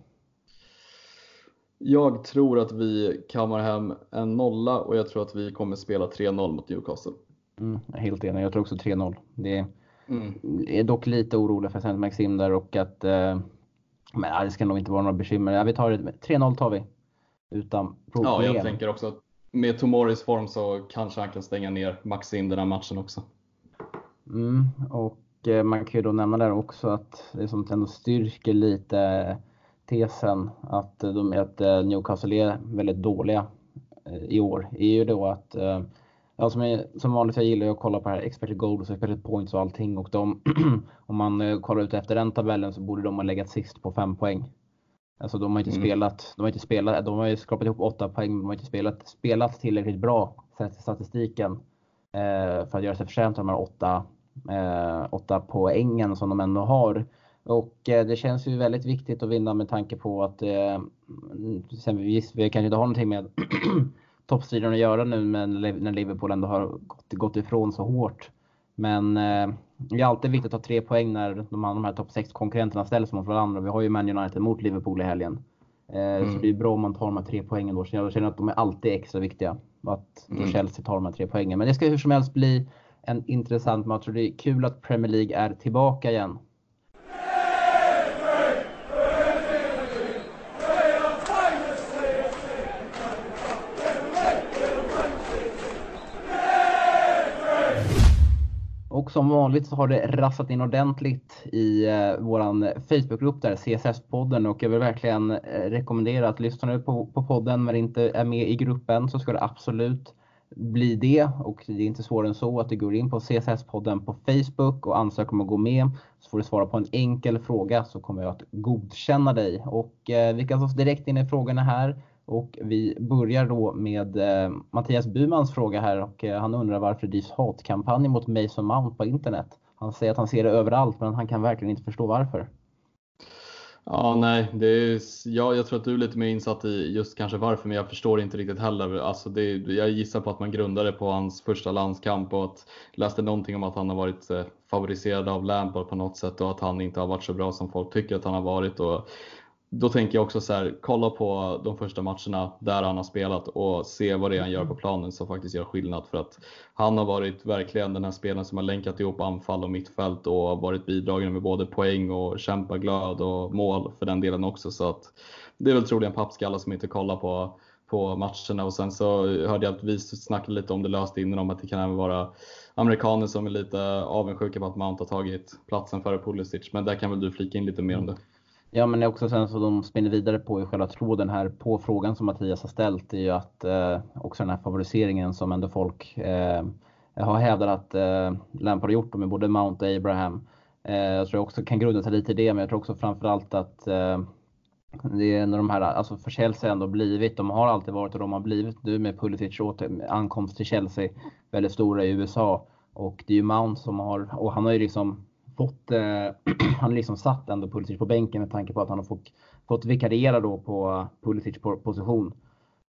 Jag tror att vi kammar hem en nolla och jag tror att vi kommer spela 3-0 mot Newcastle. Mm, helt enig, jag tror också 3-0. Det mm. är dock lite orolig för Saint Maxim där och att eh, men det ska nog inte vara några bekymmer. Ja, vi tar 3-0 tar vi. Utan problem. Ja, jag tänker också att med Tomoris form så kanske han kan stänga ner Maxim den här matchen också. Mm, och man kan ju då nämna där också att det som ändå styrker lite tesen att, de, att eh, Newcastle är väldigt dåliga eh, i år är ju då att Ja, som, är, som vanligt, jag gillar att kolla på här expected goals och expected points och allting. Och de, om man kollar ut efter den tabellen så borde de ha legat sist på fem poäng. Alltså de har inte mm. spelat, de har inte spelat, de har ju skrapat ihop åtta poäng, men de har inte spelat, spelat tillräckligt bra sett till statistiken eh, för att göra sig förtjänt av de här åtta eh, åtta poängen som de ändå har Och det känns ju väldigt viktigt att vinna med tanke på att eh, sen vi, vi kanske inte har någonting med toppstriden att göra nu men när Liverpool ändå har gått, gått ifrån så hårt. Men eh, det är alltid viktigt att ta tre poäng när de, de här topp 6 konkurrenterna ställs mot varandra. Vi har ju Man United mot Liverpool i helgen. Eh, mm. Så det är bra om man tar de här tre poängen då. Så jag känner att de är alltid extra viktiga. Att mm. Chelsea tar de här tre poängen. Men det ska hur som helst bli en intressant match och det är kul att Premier League är tillbaka igen. Och som vanligt så har det rassat in ordentligt i eh, våran Facebookgrupp där, CSS-podden. Och jag vill verkligen eh, rekommendera att lyssna nu på, på podden men inte är med i gruppen så ska du absolut bli det. Och det är inte svårare än så att du går in på CSS-podden på Facebook och ansöker om att gå med. Så får du svara på en enkel fråga så kommer jag att godkänna dig. Och eh, vi kan ta oss direkt in i frågorna här. Och vi börjar då med eh, Mattias Bumans fråga här och eh, han undrar varför det drivs hatkampanjer mot Mason Mount på internet. Han säger att han ser det överallt men han kan verkligen inte förstå varför. Ja, nej, det är, ja, jag tror att du är lite mer insatt i just kanske varför, men jag förstår inte riktigt heller. Alltså det, jag gissar på att man grundade på hans första landskamp och att läste någonting om att han har varit eh, favoriserad av Lampard på något sätt och att han inte har varit så bra som folk tycker att han har varit. Och då tänker jag också så här, kolla på de första matcherna där han har spelat och se vad det är han gör på planen som faktiskt gör skillnad. För att han har varit verkligen den här spelaren som har länkat ihop anfall och mittfält och varit bidragande med både poäng och kämpaglöd och mål för den delen också. Så att det är väl troligen pappskallar som inte kollar på, på matcherna. Och sen så hörde jag att vi snackade lite om det löst innan om att det kan även vara amerikaner som är lite avundsjuka på att Mount har tagit platsen före Pulisic. Men där kan väl du flika in lite mer om det? Ja men också sen så de spinner vidare på i själva tråden här på frågan som Mattias har ställt är ju att eh, också den här favoriseringen som ändå folk eh, har hävdat att eh, Lampard har gjort med både Mount och Abraham. Eh, jag tror också kan grunda sig lite i det men jag tror också framförallt att eh, det är när de här, alltså för Chelsea ändå blivit, de har alltid varit och de har blivit nu med Pulisic ankomst till Chelsea väldigt stora i USA. Och det är ju Mount som har, och han har ju liksom fått, eh, han liksom satt ändå Pulisic på bänken med tanke på att han har fått, fått vikariera då på Pulisic position.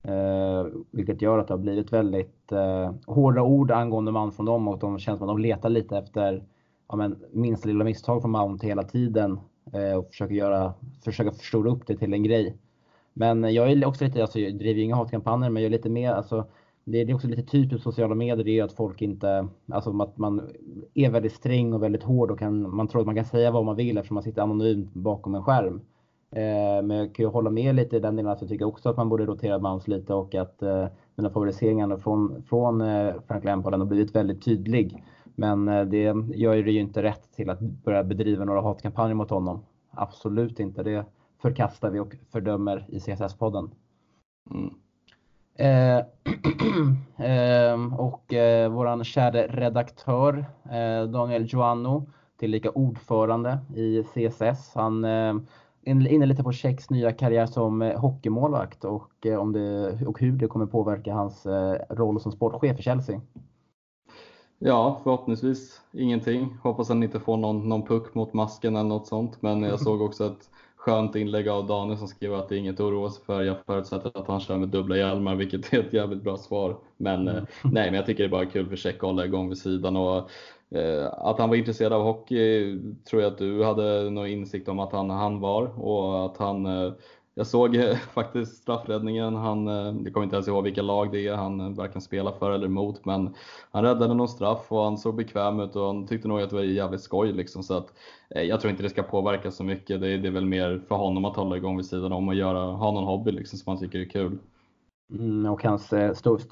Eh, vilket gör att det har blivit väldigt eh, hårda ord angående Mount från dem och de känns som att de letar lite efter ja, men, minsta lilla misstag från Mount hela tiden eh, och försöker, göra, försöker förstora upp det till en grej. Men eh, jag är också lite, alltså jag driver ju inga hatkampanjer men jag är lite mer, alltså det är också lite typiskt sociala medier, det är att folk inte, alltså att man är väldigt sträng och väldigt hård och kan, man tror att man kan säga vad man vill eftersom man sitter anonymt bakom en skärm. Eh, men jag kan ju hålla med lite i den delen att jag tycker också att man borde rotera Bounce lite och att eh, den här favoriseringen från, från eh, Frank Lampard har blivit väldigt tydlig. Men eh, det gör ju det ju inte rätt till att börja bedriva några hatkampanjer mot honom. Absolut inte. Det förkastar vi och fördömer i CSS-podden. Mm. Eh, eh, och eh, våran käre redaktör eh, Daniel Joanno, tillika ordförande i CSS. Han eh, är inne lite på Tjecks nya karriär som eh, hockeymålvakt och, eh, om det, och hur det kommer påverka hans eh, roll som sportchef i Chelsea. Ja, förhoppningsvis ingenting. Hoppas han inte får någon, någon puck mot masken eller något sånt. Men jag såg också att skönt inlägg av Daniel som skriver att det är inget att oroa sig för. Jag förutsätter att han kör med dubbla hjälmar, vilket är ett jävligt bra svar. Men mm. nej, men jag tycker det är bara kul för Check att hålla igång vid sidan. Och, eh, att han var intresserad av hockey tror jag att du hade någon insikt om att han, han var och att han eh, jag såg eh, faktiskt straffräddningen. Han, eh, jag kommer inte ens ihåg vilka lag det är han eh, varken spelar för eller emot, men han räddade någon straff och han såg bekväm ut och han tyckte nog att det var jävligt skoj. Liksom, så att, jag tror inte det ska påverka så mycket. Det är, det är väl mer för honom att hålla igång vid sidan om och göra, ha någon hobby liksom, som han tycker är kul. Mm, och hans,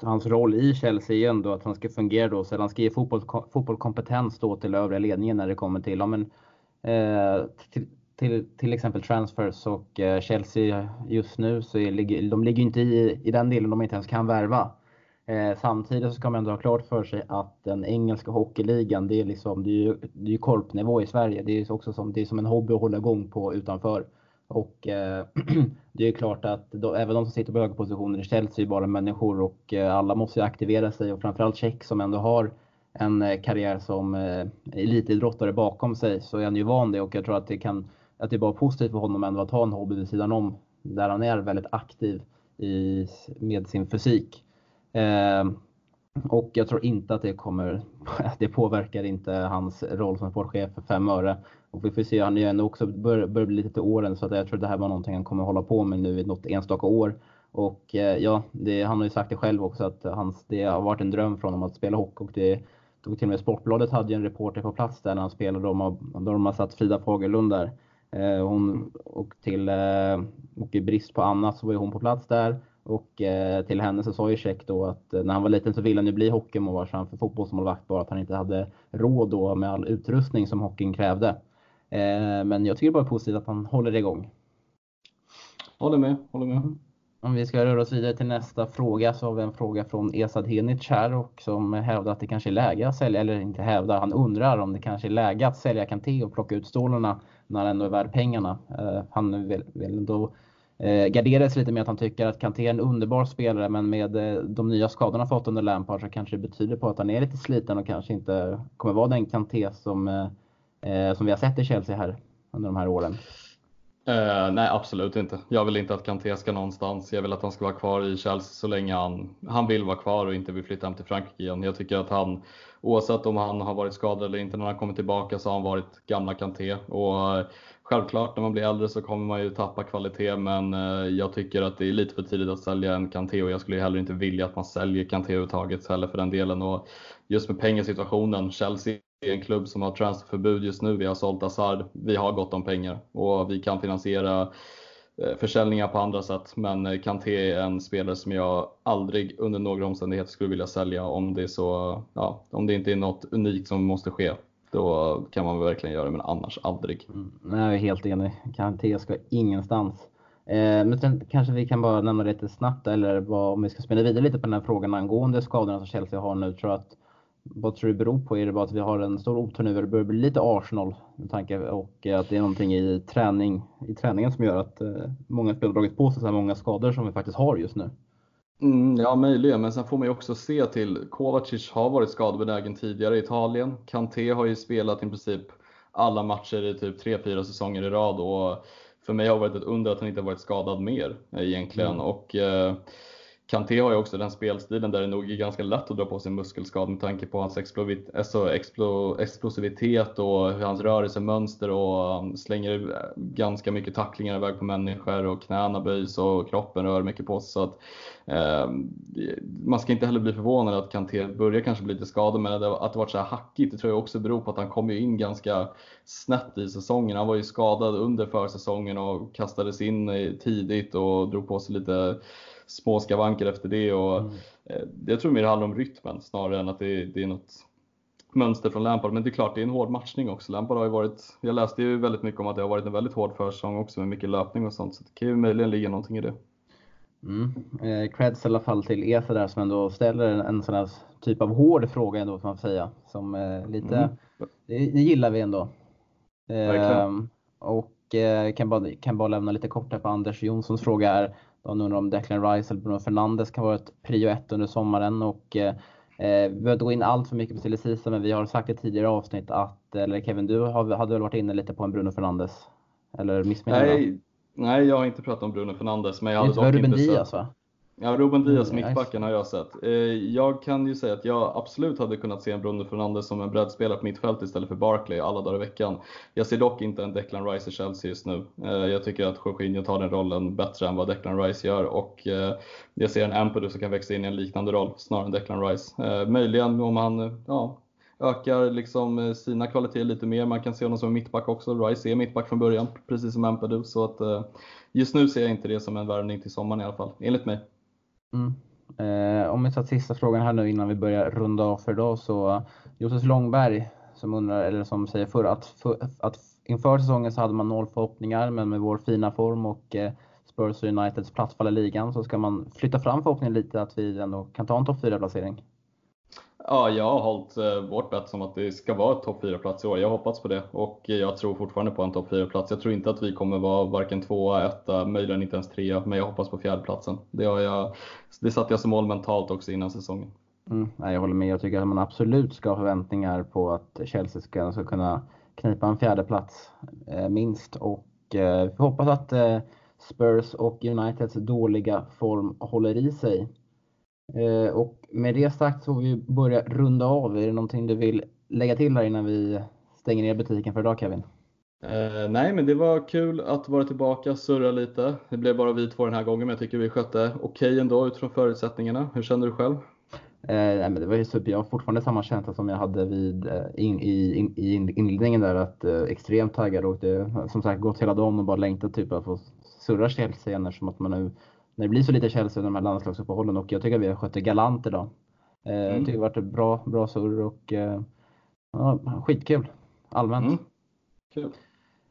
hans roll i Chelsea är ju ändå att han ska fungera då, så han ska ge fotboll, fotbollskompetens då till övriga ledningen när det kommer till, ja, men, eh, till, till, till exempel transfers och eh, Chelsea just nu så är, de ligger inte i, i den delen de inte ens kan värva. Eh, samtidigt så ska man ändå ha klart för sig att den engelska hockeyligan, det är, liksom, det är ju, det är korpnivå i Sverige. Det är också som, det är som en hobby att hålla igång på utanför. Och eh, det är klart att då, även de som sitter på höga positioner i Chelsea är bara människor och eh, alla måste aktivera sig och framförallt Tjeck som ändå har en eh, karriär som eh, elitidrottare bakom sig så är han ju van det och jag tror att det kan att det är bara positivt för honom ändå att ha en hobby vid sidan om där han är väldigt aktiv i, med sin fysik. Eh, och jag tror inte att det kommer, det påverkar inte hans roll som sportchef för fem öre. Och vi får se, han är ju ändå också börjar bör bli lite till åren så att jag tror att det här var någonting han kommer hålla på med nu i något enstaka år. Och eh, ja, det, han har ju sagt det själv också att hans, det har varit en dröm för honom att spela hockey och det till och med Sportbladet hade ju en reporter på plats där när han spelade och då de har satt Frida Fagerlund där. Eh, hon, och, till, eh, och i brist på annat så var ju hon på plats där. Och eh, till henne så sa ju Check då att eh, när han var liten så ville han ju bli hockeymålvakt framför fotbollsmålvakt bara att han inte hade råd då med all utrustning som hockeyn krävde. Eh, men jag tycker bara det är positivt att han håller igång. Håller med, håller med. Om vi ska röra oss vidare till nästa fråga så har vi en fråga från Esad Henic här och som hävdar att det kanske är läge att sälja, eller inte hävdar, han undrar om det kanske är läge att sälja Kanté och plocka ut stålarna när han ändå är värd pengarna. Eh, han vill, vill då eh, gardera sig lite med att han tycker att Kanté är en underbar spelare men med eh, de nya skadorna han fått under Lampard så kanske det betyder på att han är lite sliten och kanske inte kommer vara den Kanté som, som vi har sett i Chelsea här under de här åren. Uh, nej, absolut inte. Jag vill inte att Kanté ska någonstans. Jag vill att han ska vara kvar i Chelsea så länge han, han vill vara kvar och inte vill flytta hem till Frankrike igen. Jag tycker att han, oavsett om han har varit skadad eller inte, när han kommer tillbaka så har han varit gamla Kanté. Och uh, självklart, när man blir äldre så kommer man ju tappa kvalitet, men uh, jag tycker att det är lite för tidigt att sälja en Kanté och jag skulle heller inte vilja att man säljer Kanté överhuvudtaget heller för den delen. Och just med pengasituationen, Chelsea är en klubb som har transferförbud just nu. Vi har sålt Hazard. Vi har gott om pengar och vi kan finansiera eh, försäljningar på andra sätt. Men eh, Kanté är en spelare som jag aldrig under några omständigheter skulle vilja sälja om det, är så, ja, om det inte är något unikt som måste ske. Då kan man verkligen göra det, men annars aldrig. Mm, nej, jag är helt enig. Kanté ska ingenstans. Eh, men sen kanske vi kan bara nämna lite snabbt, eller vad, om vi ska spinna vidare lite på den här frågan angående skadorna som Chelsea har nu. Tror att vad tror du det beror på? Är det bara att vi har en stor otur nu eller börjar bli lite Arsenal med tanke och att det är någonting i, träning, i träningen som gör att eh, många spelare dragit på sig så här många skador som vi faktiskt har just nu? Mm, ja, möjligen, men sen får man ju också se till Kovacic har varit skadebenägen tidigare i Italien. Kanté har ju spelat i princip alla matcher i typ 3-4 säsonger i rad och för mig har det varit ett under att han inte varit skadad mer egentligen. Mm. Och, eh, Kanté har ju också den spelstilen där det nog är ganska lätt att dra på sig muskelskador med tanke på hans alltså explosivitet och hur hans rörelsemönster och um, slänger eh, ganska mycket tacklingar iväg på människor och knäna böjs och kroppen rör mycket på sig. Så att, eh, man ska inte heller bli förvånad att Kanté börjar kanske bli lite skadad men att det, att det varit så här hackigt det tror jag också beror på att han kom ju in ganska snett i säsongen. Han var ju skadad under försäsongen och kastades in eh, tidigt och drog på sig lite små skavanker efter det. Och, mm. eh, jag tror mer det handlar om rytmen snarare än att det, det är något mönster från Lampard. Men det är klart, det är en hård matchning också. Lampard har ju varit, jag läste ju väldigt mycket om att det har varit en väldigt hård försäsong också med mycket löpning och sånt. Så det kan ju möjligen ligga någonting i det. Mm. Eh, creds i alla fall till Esa där som ändå ställer en, en sån här typ av hård fråga ändå får man säga. Som eh, lite, mm. det, det, gillar vi ändå. Eh, och eh, kan, bara, kan bara lämna lite kort här på Anders Jonssons fråga är de undrar om Declan Rice eller Bruno Fernandes kan vara ett prio ett under sommaren. Och, eh, vi behöver inte gå in allt för mycket på silly men vi har sagt i tidigare avsnitt att, eller Kevin, du hade väl varit inne lite på en Bruno Fernandes? Eller missminner Nej, nej, jag har inte pratat om Bruno Fernandes. Men jag hade dock inte Ruben Diaz va? Ja, Ruben Diaz, mm, mittbacken, har jag sett. Eh, jag kan ju säga att jag absolut hade kunnat se en Bruno Fernandes som en breddspelare på mittfält istället för Barkley alla dagar i veckan. Jag ser dock inte en Declan Rice i Chelsea just nu. Eh, jag tycker att Jorginho tar den rollen bättre än vad Declan Rice gör och eh, jag ser en Ampadu som kan växa in i en liknande roll snarare än Declan Rice. Möjligen om han ja, ökar liksom sina kvaliteter lite mer. Man kan se honom som mittback också. Rice är mittback från början, precis som Ampadu. Så att, just nu ser jag inte det som en värvning till sommaren i alla fall, enligt mig. Mm. Eh, om vi tar sista frågan här nu innan vi börjar runda av för idag så eh, Josef Långberg som undrar, eller som säger förr att, för, att inför säsongen så hade man noll förhoppningar men med vår fina form och eh, Spurs och Uniteds platsfall i ligan så ska man flytta fram förhoppningen lite att vi ändå kan ta en topp 4 placering. Ja, jag har hållit eh, vårt bett som att det ska vara ett topp 4-plats i år. Jag hoppas på det och jag tror fortfarande på en topp 4-plats. Jag tror inte att vi kommer vara varken tvåa, etta, möjligen inte ens trea, men jag hoppas på fjärdeplatsen. Det, har jag, det satte jag som mål mentalt också innan säsongen. Mm, jag håller med. Jag tycker att man absolut ska ha förväntningar på att Chelsea ska, ska kunna knipa en fjärdeplats eh, minst. Och eh, vi hoppas att eh, Spurs och Uniteds dåliga form håller i sig. Eh, och med det sagt så får vi börja runda av. Är det någonting du vill lägga till här innan vi stänger ner butiken för idag Kevin? Eh, nej, men det var kul att vara tillbaka, surra lite. Det blev bara vi två den här gången, men jag tycker vi skötte okej okay ändå utifrån förutsättningarna. Hur känner du själv? Eh, nej, men det var ju super. Jag har fortfarande samma känsla som jag hade vid, eh, in, i, in, i inledningen där, att eh, extremt taggad och det, som sagt gått hela dagen och bara längtat typ att få surra Chelsea igen eftersom att man nu, när det blir så lite Chelsea under de här landslagsuppehållen och jag tycker att vi har skött det galant idag. Eh, mm. Jag tycker det har varit bra, bra surr och eh, ja, skitkul allmänt. Mm. Kul.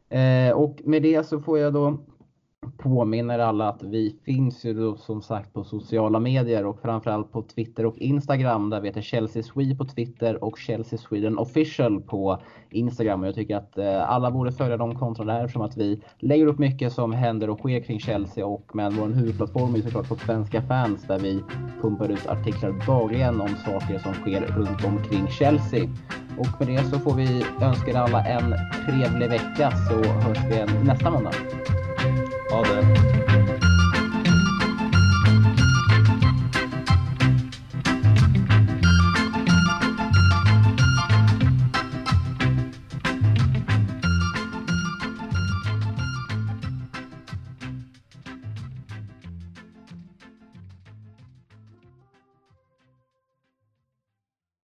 Eh, och med det så får jag då påminner alla att vi finns ju då som sagt på sociala medier och framförallt på Twitter och Instagram där vi heter Chelsea Swede på Twitter och Chelsea Sweden official på Instagram. Och jag tycker att eh, alla borde följa de kontona där eftersom att vi lägger upp mycket som händer och sker kring Chelsea och med vår huvudplattform är såklart på Svenska fans där vi pumpar ut artiklar dagligen om saker som sker runt omkring Chelsea. Och med det så får vi önska er alla en trevlig vecka så hörs vi igen nästa måndag. all done.